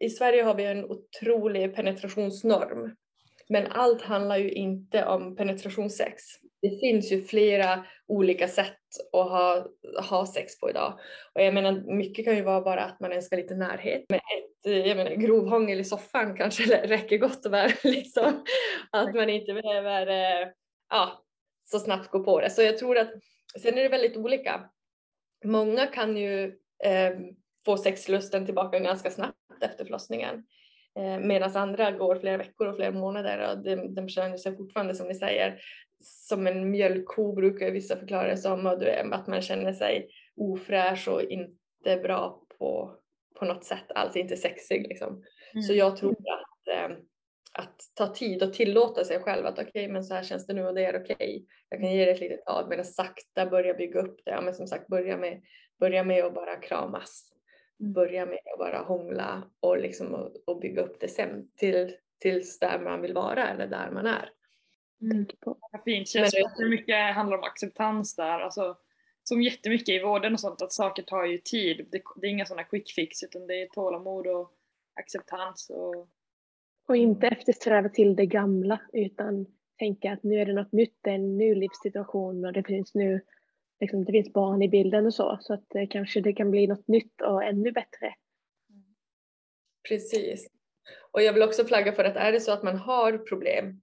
I Sverige har vi en otrolig penetrationsnorm. Men allt handlar ju inte om penetrationssex. Det finns ju flera olika sätt att ha, ha sex på idag. Och jag menar, mycket kan ju vara bara att man önskar lite närhet. men ett eh, jag menar, grovhångel i soffan kanske räcker gott och väl. Liksom. Att man inte behöver eh, ja, så snabbt gå på det. Så jag tror att sen är det väldigt olika. Många kan ju eh, få sexlusten tillbaka ganska snabbt efter förlossningen. Eh, Medan andra går flera veckor och flera månader och de, de känner sig fortfarande som ni säger som en mjölkko brukar vissa förklara det som att man känner sig ofräsch och inte bra på, på något sätt, alls inte sexig liksom. Mm. Så jag tror att, eh, att ta tid och tillåta sig själv att okej men så här känns det nu och det är okej. Jag kan ge det ett litet tag men sakta börja bygga upp det. Ja, men som sagt börja med, börja med att bara kramas Mm. börja med att bara hångla och, liksom, och, och bygga upp det sen till, tills där man vill vara eller där man är. Mm. Tänker på. Vad fint. Känns det mycket handlar om acceptans där. Alltså, som jättemycket i vården och sånt, att saker tar ju tid. Det, det är inga sådana quick fix utan det är tålamod och acceptans och Och inte eftersträva till det gamla utan tänka att nu är det något nytt, det är en ny livssituation och det finns nu liksom, det finns barn i bilden och så. Så att eh, kanske det kan bli något nytt och ännu bättre. Precis. Och jag vill också flagga för att är det så att man har problem,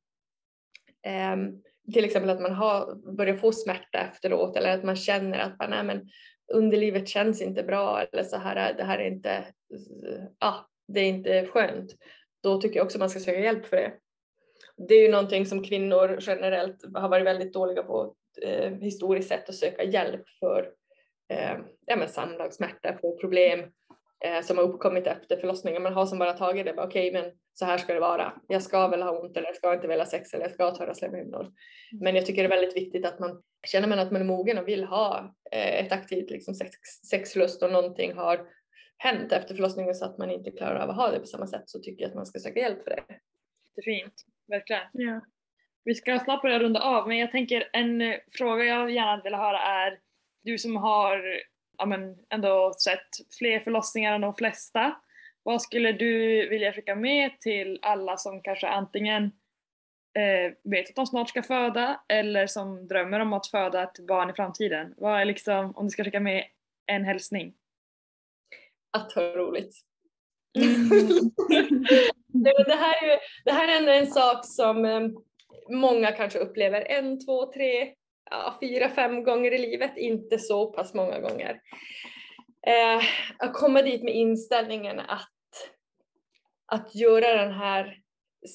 Ehm, till exempel att man har, börjar få smärta efteråt eller att man känner att man, nej, men underlivet känns inte bra eller så här, det här är inte, ja, det är inte skönt. Då tycker jag också man ska söka hjälp för det. Det är ju någonting som kvinnor generellt har varit väldigt dåliga på eh, historiskt sett att söka hjälp för eh, ja, men samlagssmärta, få problem eh, som har uppkommit efter förlossningen. Man har som bara tagit det, bara, okej men så här ska det vara. Jag ska väl ha ont eller jag ska inte vilja sex eller jag ska ha torra slemhinnor. Men jag tycker det är väldigt viktigt att man känner man att man är mogen och vill ha eh, ett aktivt liksom, sex, sexlust och någonting har hänt efter förlossningen så att man inte klarar av att ha det på samma sätt så tycker jag att man ska söka hjälp för det. Jättefint, verkligen. Ja. Vi ska snart börja runda av men jag tänker en eh, fråga jag gärna vill höra är du som har ja, men, ändå sett fler förlossningar än de flesta. Vad skulle du vilja skicka med till alla som kanske antingen eh, vet att de snart ska föda eller som drömmer om att föda ett barn i framtiden? Vad är liksom, om du ska skicka med en hälsning? Att ha roligt. Men det, här är, det här är ändå en sak som eh, många kanske upplever en, två, tre, ja, fyra, fem gånger i livet, inte så pass många gånger. Eh, att komma dit med inställningen att, att göra den här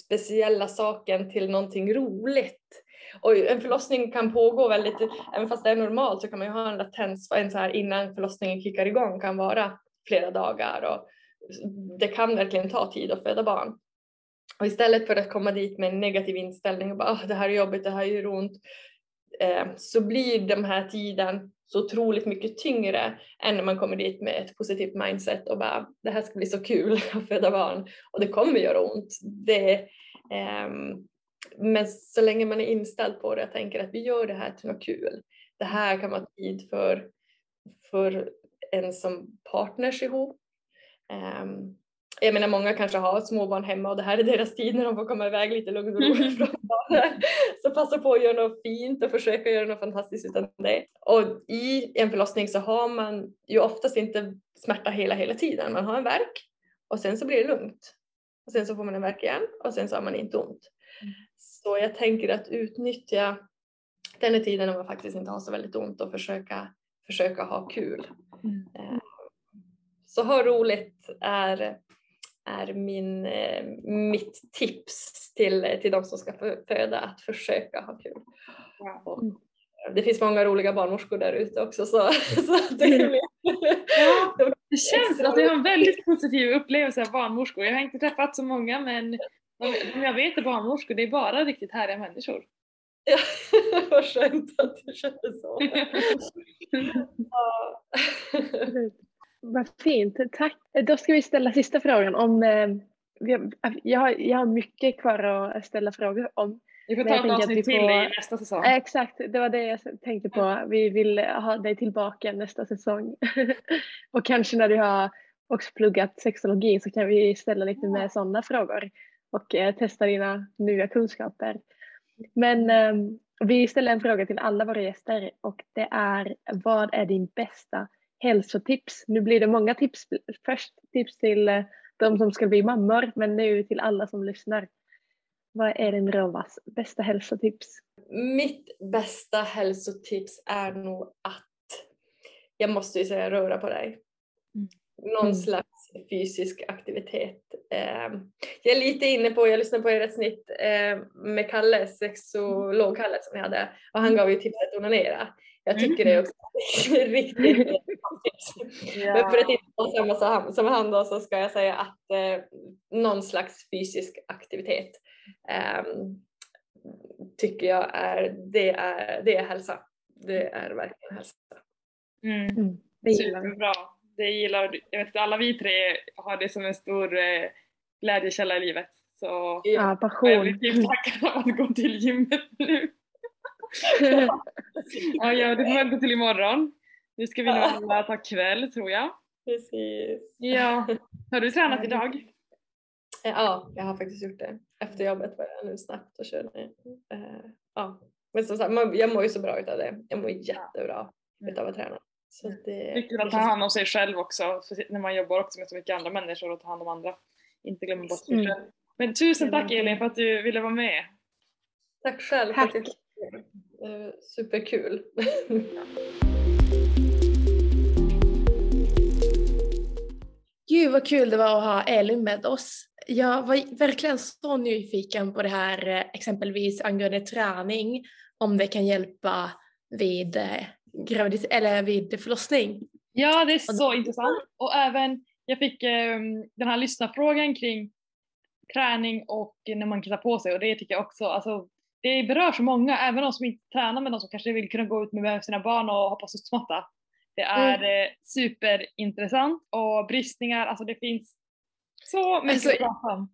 speciella saken till någonting roligt. Och en förlossning kan pågå väldigt, även fast det är normalt så kan man ju ha en latens, en så här innan förlossningen kickar igång kan vara flera dagar och det kan verkligen ta tid att föda barn. Och istället för att komma dit med en negativ inställning och bara oh, det här är jobbigt, det här gör ont, Eh, så blir den här tiden så otroligt mycket tyngre än när man kommer dit med ett positivt mindset och bara det här ska bli så kul att föda barn och det kommer göra ont. Det, ehm, men så länge man är inställd på det och tänker att vi gör det här till något kul. Det här kan vara tid för, för en som partners ihop. Ehm, jag menar många kanske har småbarn hemma och det här är deras tid när de får komma iväg lite lugn och ro från barnen. Så passa på att göra något fint och försöka göra något fantastiskt utan det. Och i en förlossning så har man ju oftast inte smärta hela, hela tiden. Man har en värk och sen så blir det lugnt. Och sen så får man en värk igen och sen så har man inte ont. Så jag tänker att utnyttja den här tiden när man faktiskt inte har så väldigt ont och försöka, försöka ha kul. Eh, Så ha roligt är, är min, eh, mitt tips till, till de som ska fö- föda, att försöka ha kul. Och, eh, det finns många roliga barnmorskor där ute också så, så det är Det känns att du har en väldigt positiv upplevelse av barnmorskor. Jag har inte träffat så många men de jag vet är barnmorskor, det är bara riktigt härliga människor. Ja, vad skönt att du känner så. Ja. Vad fint, tack. Då ska vi ställa sista frågan om eh, har- jag, har, jag har mycket kvar att ställa frågor om. Vi får ta ett avsnitt till i nästa säsong. Eh, Exakt, det var det jag tänkte på. Vi vill ha dig tillbaka nästa säsong. och kanske när du har också pluggat sexologi så kan vi ställa lite mer sådana frågor och eh, testa dina nya kunskaper. Men eh, vi ställer en fråga till alla våra gäster och det är vad är din bästa hälsotips? Nu blir det många tips. Först tips till eh, de som ska bli mammor men nu till alla som lyssnar. Vad är din Rovas bästa hälsotips? Mitt bästa hälsotips är nog att jag måste ju säga röra på dig. Någon Mm. slags fysisk aktivitet. Eh, jag är lite inne på, jag lyssnade på ert snitt eh, med Kalle, sexolog-Kalle som jag hade och han gav ju tipset att onanera. Jag tycker det är också riktigt tips. Men för att inte vara samma som han, som han då, så ska jag säga att eh, någon slags fysisk aktivitet ehm, tycker jag är det, är, det är hälsa. Det är verkligen hälsa. Mm. Det gillar vi. Superbra. Det gillar jag vet alla vi tre har det som en stor eh, glädjekälla i livet. Så Ja, jag är passion. riktigt taggad att gå till gymmet nu. Ja, ja, det får gå till imorgon. Nu ska vi nog alla ta kväll tror jag. Precis. Ja. Har du tränat idag? Eh, Ja, jag har faktiskt gjort det. Efter jobbet var jag nu snabbt och körde. Eh, Ja. Men som sagt, man- jag mår ju så bra utav det. Jag mår jättebra utav att träna. Så det, Viktigt att ta hand om sig själv också, för när man jobbar också med så mycket andra människor och ta hand om andra. Inte glömma bort sig Mm. själv. Men tusen tack Elin för att du ville vara med. Tack själv för att jag Superkul. Gud vad kul det var att ha Elin med oss. Jag var verkligen så nyfiken på det här eh, exempelvis angående träning, om det kan hjälpa vid, eh, graviditet eller vid förlossning. Ja, det är så intressant. Och även jag fick eh, den här lyssnarfrågan kring träning och när man ta på sig och det tycker jag också, alltså det berör så många, även de som inte tränar men de som kanske vill kunna gå ut med sina barn och hoppa studsmatta. Det är Mm. superintressant och bristningar, alltså det finns så mycket Alltså, att.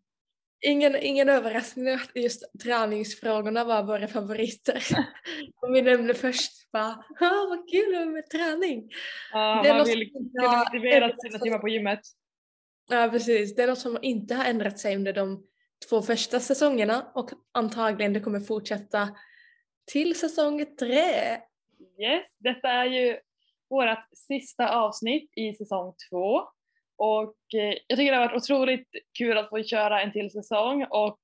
Ingen, ingen överraskning att just träningsfrågorna var våra favoriter. Om vi nämnde först bara, ah, vad kul med träning. Ja, det är man vill kunna motivera sina timmar på gymmet. Ja precis, det är något som inte har ändrat sig under de två första säsongerna och antagligen det kommer fortsätta till säsong tre. Yes, detta är ju vårt sista avsnitt i säsong två. Och eh, jag tycker det har varit otroligt kul att få köra en till säsong och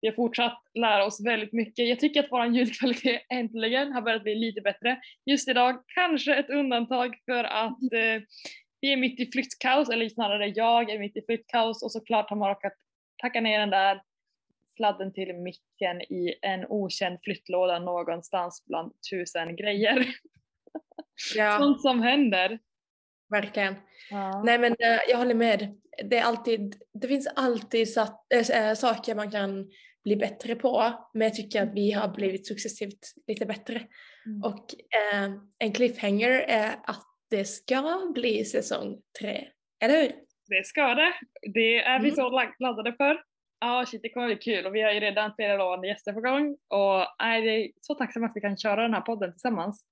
vi har fortsatt lära oss väldigt mycket. Jag tycker att vår ljudkvalitet äntligen har börjat bli lite bättre. Just idag kanske ett undantag för att eh, vi är mitt i flyttkaos, eller snarare jag är mitt i flyttkaos och såklart har man råkat packa ner den där sladden till micken i en okänd flyttlåda någonstans bland tusen grejer. Ja, Sånt som händer. verkligen. Ja. Nej men eh, jag håller med. Det, är alltid, det finns alltid satt, äh, saker man kan bli bättre på. Men jag tycker att vi har blivit successivt lite bättre. Mm. Och eh, en cliffhanger är att det ska bli säsong tre. Eller hur? Det ska det. Det är vi Mm. så laddade för. Ja, shit, det kommer bli kul och vi har ju redan flera lovande gäster på gång och nej, det är så tacksam att vi kan köra den här podden tillsammans.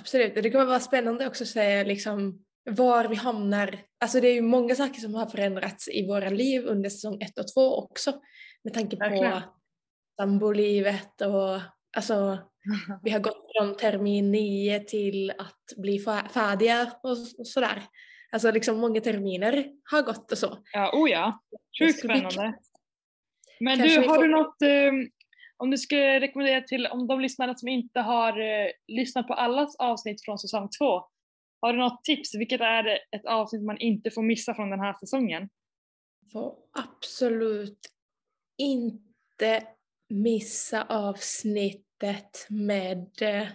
Absolut. Det kommer vara spännande också att se liksom var vi hamnar. Alltså det är ju många saker som har förändrats i våra liv under säsong ett och två också. Med tanke på Verkligen. sambolivet och alltså vi har gått från termin nio till att bli färdiga och, och sådär. Alltså liksom många terminer har gått och så. Ja, oh ja. Sjukt spännande. Men Kanske du, har får- du något, eh, om du skulle rekommendera till, om de lyssnare som inte har eh, lyssnat på allas avsnitt från säsong två, har du något tips? Vilket är ett avsnitt man inte får missa från den här säsongen? Får absolut inte missa avsnittet med... eh,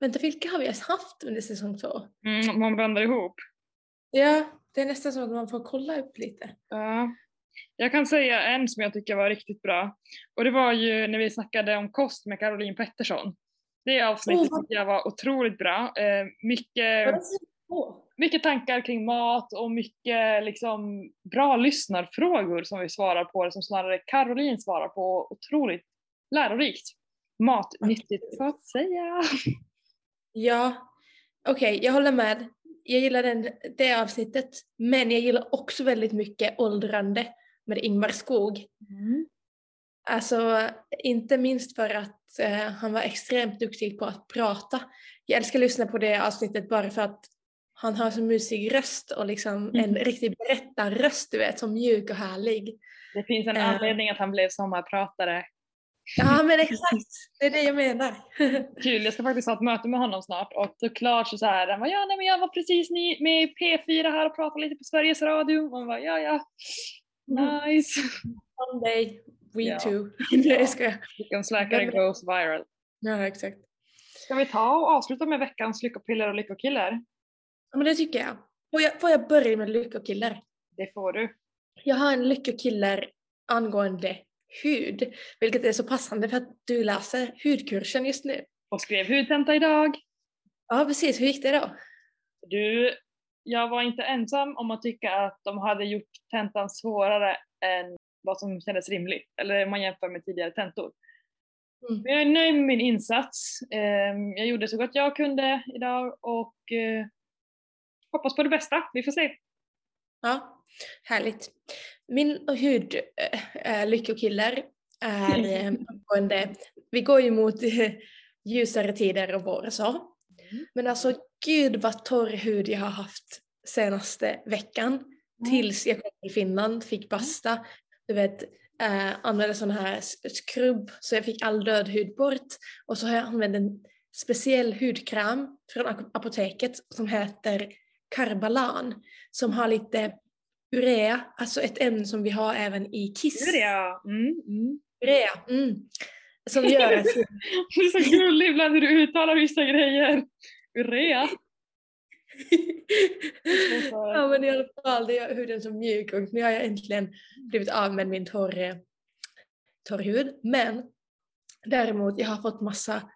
Vänta, vilka har vi ens haft under säsong två? Mm, man blandar ihop. Ja, det är nästan så att man får kolla upp lite. Ja. Jag kan säga en som jag tycker var riktigt bra. Och det var ju när vi snackade om kost med Caroline Pettersson. Det avsnittet Oh, jag var otroligt bra. Eh, mycket, mycket tankar kring mat och mycket liksom, bra lyssnarfrågor som vi svarar på, som snarare Caroline svarar på. Otroligt lärorikt. Matnyttigt så att säga. Ja, okej, jag håller med. Jag gillar den, det avsnittet. Men jag gillar också väldigt mycket Åldrande med Ingvar Skog. Alltså, inte minst för att eh, han var extremt duktig på att prata. Jag älskar att lyssna på det avsnittet bara för att han har så mysig röst och liksom en Mm. riktig berättarröst, du vet, som mjuk och härlig. Det finns en Eh. anledning att han blev sommarpratare. Ja, men exakt! Det är det jag menar. Kul, jag ska faktiskt ha ett möte med honom snart och såklart så, så här, han bara, ja nej men jag var precis ny, med i P4 här och pratade lite på Sveriges Radio. Och man bara, ja ja, nice. One day, we Ja. too. Nej, jag skojar. Veckans läkare goes viral. Ja, exakt. Ska vi ta och avsluta med veckans lyckopiller och lyckokiller? Ja, men det tycker jag. Får jag, får jag börja med lyckokiller? Det får du. Jag har en lyckokiller angående hud, vilket är så passande för att du läser hudkursen just nu. Och skrev hudtenta idag. Ja, precis. Hur gick det då? Du, jag var inte ensam om att tycka att de hade gjort tentan svårare än vad som kändes rimligt, eller om man jämför med tidigare tentor. Mm. Men jag är nöjd med min insats. Ehm, Jag gjorde så gott jag kunde idag och eh, hoppas på det bästa. Vi får se. Ja, härligt. Min hud äh, äh, lyckokiller är äh, angående, vi går ju mot ljusare tider och vår och så. Men alltså gud vad torr hud jag har haft senaste veckan. Tills jag kom till Finland, fick basta, du vet, äh, använde sån här skrubb så jag fick all död hud bort. Och så har jag använt en speciell hudkräm från ap- apoteket som heter Karbalan som har lite urea, alltså ett ämne som vi har även i kiss. Urea. Mm, mm. Urea, mm. Som gör att Du är så gullig ibland när du uttalar vissa grejer. Urea. ja men i alla fall, det är huden så mjuk och nu har jag äntligen blivit av med min torr, torr hud. Men däremot, jag har fått massa,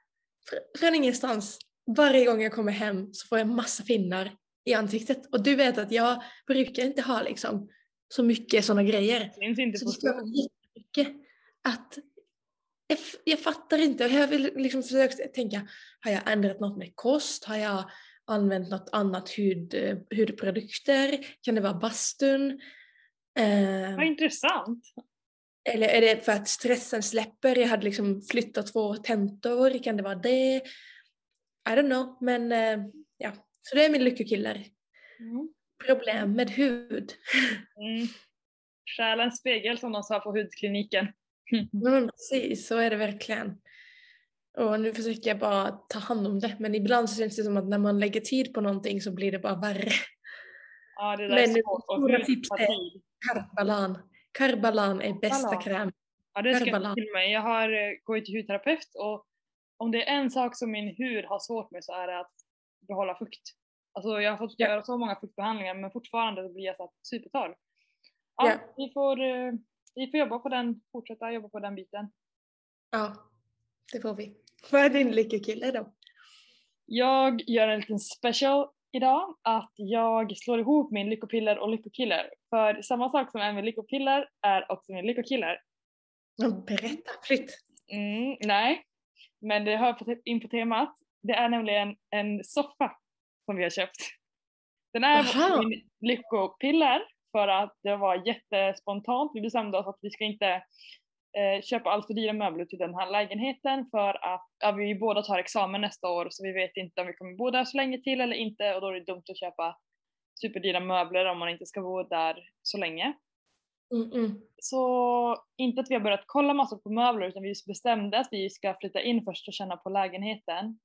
fr- från ingenstans, varje gång jag kommer hem så får jag massa finnar i ansiktet. Och du vet att jag brukar inte ha liksom så mycket sådana grejer. Inte Så det stör mig jättemycket att jag, jag fattar inte jag vill liksom försökt tänka, har jag ändrat något med kost? Har jag använt något annat hud, eh, hudprodukter? Kan det vara bastun? Eh, Vad intressant. eller är det för att stressen släpper? Jag hade liksom flyttat två tentor, kan det vara det? I don't know, men eh, ja. Så det är min lyckokiller. Mm. Problem med hud. Mm. Själens spegel som de sa på hudkliniken. Men precis, så är det verkligen. Och nu försöker jag bara ta hand om det, men ibland så känns det som att när man lägger tid på någonting så blir det bara värre. Ja, det där Men är svårt. Och stora tar är-. Karbalan. Karbalan är bästa kräm. Ja, det ska Karbalan. jag till mig. Jag har eh, gått till hudterapeut och om det är en sak som min hud har svårt med så är det att behålla fukt. Alltså jag har fått göra så många fuktbehandlingar men fortfarande blir jag så här supertorr. Ja, Ja. Vi, får, eh, vi får jobba på den, fortsätta jobba på den biten. Ja, det får vi. Vad är din lyckokille då? Jag gör en liten special idag att jag slår ihop min lyckopiller och lyckokiller. För samma sak som är min lyckopiller är också min lyckokiller. Berätta fritt. Mm, nej, men det hör in på temat. Det är nämligen en soffa som vi har köpt. Den är Aha. min lyckopiller för att det var jättespontant. Vi bestämde oss att vi ska inte eh, köpa allt för dyra möbler till den här lägenheten för att ja, vi båda tar examen nästa år så vi vet inte om vi kommer bo där så länge till eller inte och då är det dumt att köpa superdyra möbler om man inte ska bo där så länge. Mm, mm. Så inte att vi har börjat kolla massor på möbler utan vi bestämde att vi ska flytta in först och känna på lägenheten.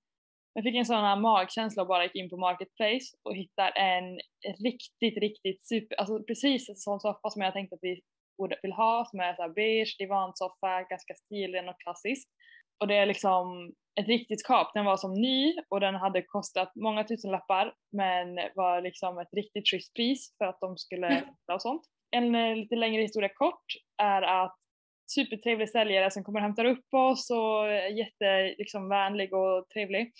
Jag fick en sån här magkänsla och bara gick in på Marketplace och hittar en riktigt, riktigt super, alltså precis en sån soffa som jag tänkte att vi borde vill ha som är så här beige divansoffa, ganska stilren och klassisk. Och det är liksom ett riktigt skap. Den var som ny och den hade kostat många tusen lappar men var liksom ett riktigt schysst pris för att de skulle Mm. och sånt. En eh, lite längre historia kort är att supertrevlig säljare som kommer och hämtar upp oss och är jätte liksom, vänlig och trevlig.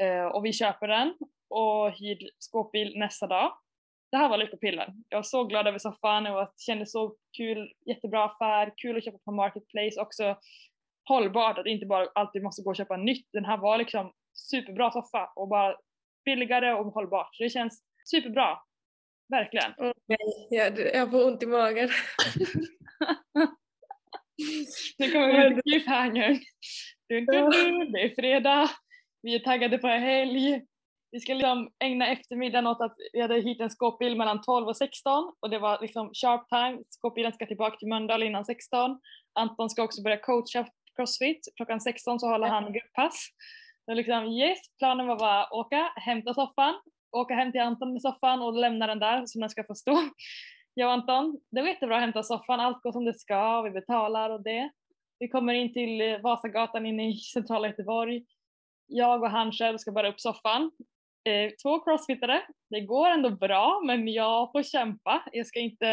Eh, och vi köper den och hyr skåpbil nästa dag. Det här var lyckopillen. Jag var så glad över soffan och jag kände så kul, jättebra affär, kul att köpa på Marketplace, också hållbart att inte bara alltid måste gå och köpa nytt. Den här var liksom superbra soffa och bara billigare och hållbart. Så det känns superbra. Verkligen. Åh, nej, jag, får ont i magen. Nu kommer vi till dun. Det är fredag, vi är taggade på en helg. Vi ska liksom ägna eftermiddagen åt att vi hade hit en skåpbil mellan 12 och 16 och det var liksom sharp time. Skåpbilen ska tillbaka till Mölndal innan 16. Anton ska också börja coacha crossfit. Klockan 16 så håller han grupppass. Så liksom yes, planen var bara att åka, hämta soffan, åka hem till Anton med soffan och lämna den där så den ska få stå. Jag och Anton, det var jättebra att hämta soffan, allt går som det ska, vi betalar och det. Vi kommer in till Vasagatan inne i centrala Göteborg. Jag och han själv ska bära upp soffan. Eh, två crossfittare. Det går ändå bra men jag får kämpa. Jag ska inte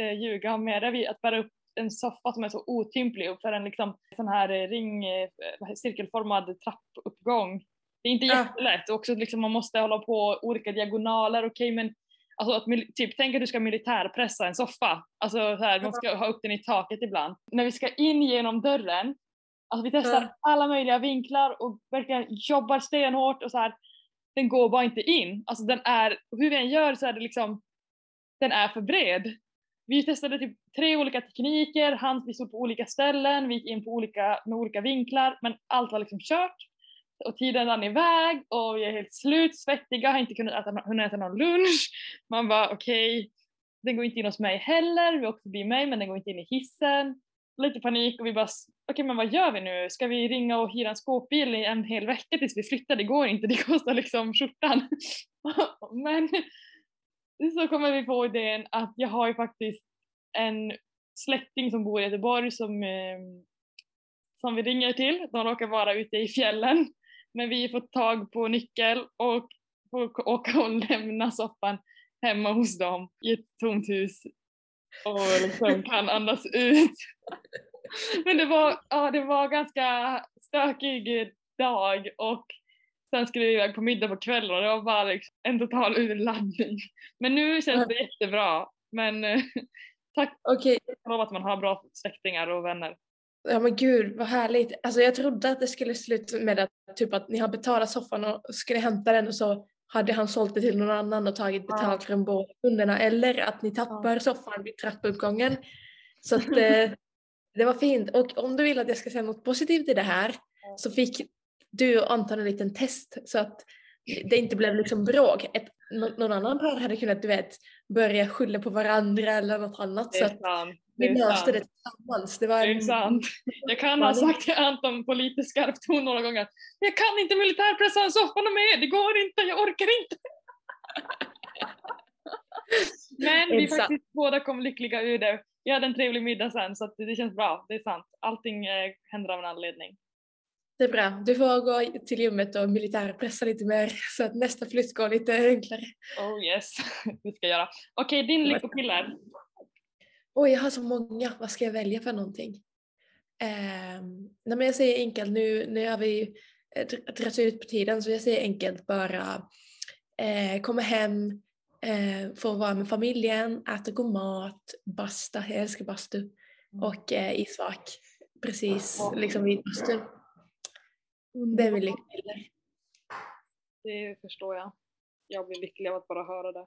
eh, ljuga med det. Vi- Att bära upp en soffa som är så otymplig för en liksom sån här eh, ring, eh, cirkelformad trappuppgång. Det är inte jättelätt. Och också liksom man måste hålla på olika diagonaler. Okej men Alltså att, typ, tänk att du ska militärpressa en soffa. Alltså så här, man ska ha upp den i taket ibland. När vi ska in genom dörren, alltså vi testar Ja. alla möjliga vinklar och verkligen jobbar stenhårt och så här. Den går bara inte in. Alltså den är, hur vi än gör så är det liksom, den är för bred. Vi testade typ tre olika tekniker, han, vi stod på olika ställen, vi gick in på olika, med olika vinklar, men allt var liksom kört. Och tiden rann iväg och vi är helt slut, svettiga, har inte kunnat äta, hunnit äta någon lunch. Man bara okej, den går inte in hos mig heller, vi åkte förbi mig men den går inte in i hissen. Lite panik och vi bara, okej okej men vad gör vi nu? Ska vi ringa och hyra en skåpbil i en hel vecka tills vi flyttar? Det går inte, det kostar liksom skjortan. men så kommer vi på idén att jag har ju faktiskt en släkting som bor i Göteborg som, eh, som vi ringer till. De råkar vara ute i fjällen. Men vi får tag på nyckel och får åka och lämna soffan hemma hos dem i ett tomt hus och liksom kan andas ut. Men det var, ja, det var ganska stökig dag och sen skulle vi iväg på middag på kvällen och det var bara liksom en total urladdning. Men nu känns det jättebra. Men eh, tack Okej, lov att man har bra släktingar och vänner. ja men gud vad härligt. Alltså jag trodde att det skulle sluta med att, typ att ni har betalat soffan och skulle hämta den och så hade han sålt det till någon annan och tagit betalt från båda kunderna eller att ni tappar soffan vid trappuppgången. Så att eh, det var fint. Och om du vill att jag ska säga något positivt i det här så fick du och Anton en liten test så att det inte blev liksom bråk. Ett, nå- någon annan par hade kunnat du vet börja skylla på varandra eller något annat Det så är att sant. vi Det löste sant. det tillsammans. Det var Det är sant. Jag kan ha sagt till Anton på lite skarp ton några gånger jag kan inte militärpressa en soffa med, det går inte, jag orkar inte. Men vi Exakt. faktiskt båda kom lyckliga ur det. Vi hade en trevlig middag sen så det känns bra, det är sant. Allting eh, händer av en anledning. Det är bra. Du får gå till gymmet och militärpressa lite mer så att nästa flytt går lite enklare. Oh yes, det ska jag göra. Okej, din lyckopiller. Oj, jag har så många. Vad ska jag välja för någonting? Um, nej, men jag säger enkelt, nu, nu har vi eh, dr- dragit ut på tiden så jag säger enkelt bara eh, komma hem, eh, få vara med familjen, äta god mat, basta, jag älskar bastu och eh, isvak precis liksom vid bastun. Det är min lyckopiller. Det förstår jag. Jag blir lycklig av att bara höra det.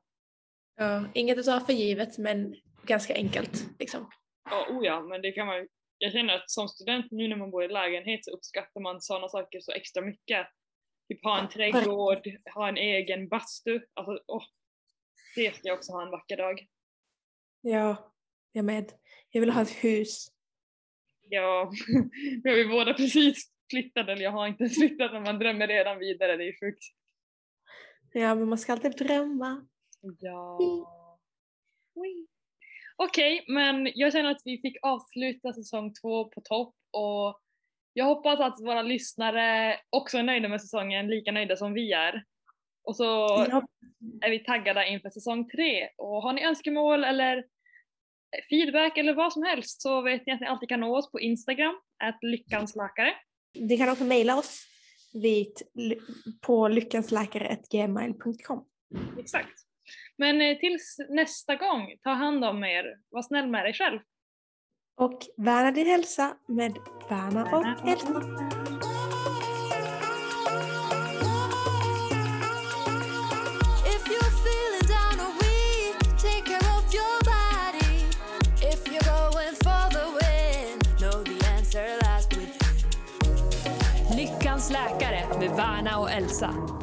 Ja, inget att ta för givet men ganska enkelt liksom. Ja, oh ja, men det kan man Jag känner att som student nu när man bor i lägenhet så uppskattar man sådana saker så extra mycket. Typ ha en trädgård, ha en egen bastu. Alltså, åh, det ska jag också ha en vacker dag. Ja, jag med. Jag vill ha ett hus. Ja, vi har ju båda precis flyttat, eller jag har inte ens flyttat men man drömmer redan vidare, det är sjukt. Ja, men man ska alltid drömma. Ja. Okej, men jag känner att vi fick avsluta säsong två på topp och jag hoppas att våra lyssnare också är nöjda med säsongen, lika nöjda som vi är. Och så Ja, är vi taggade inför säsong tre. Och har ni önskemål eller feedback eller vad som helst så vet ni att ni alltid kan nå oss på Instagram, att lyckans läkare. Ni kan också mejla oss vid, på lyckansläkare.gmail.com. Exakt. Men eh, tills nästa gång, ta hand om er, var snäll med dig själv. Och värna din hälsa med Värna och Elsa. Answer Värna och Elsa.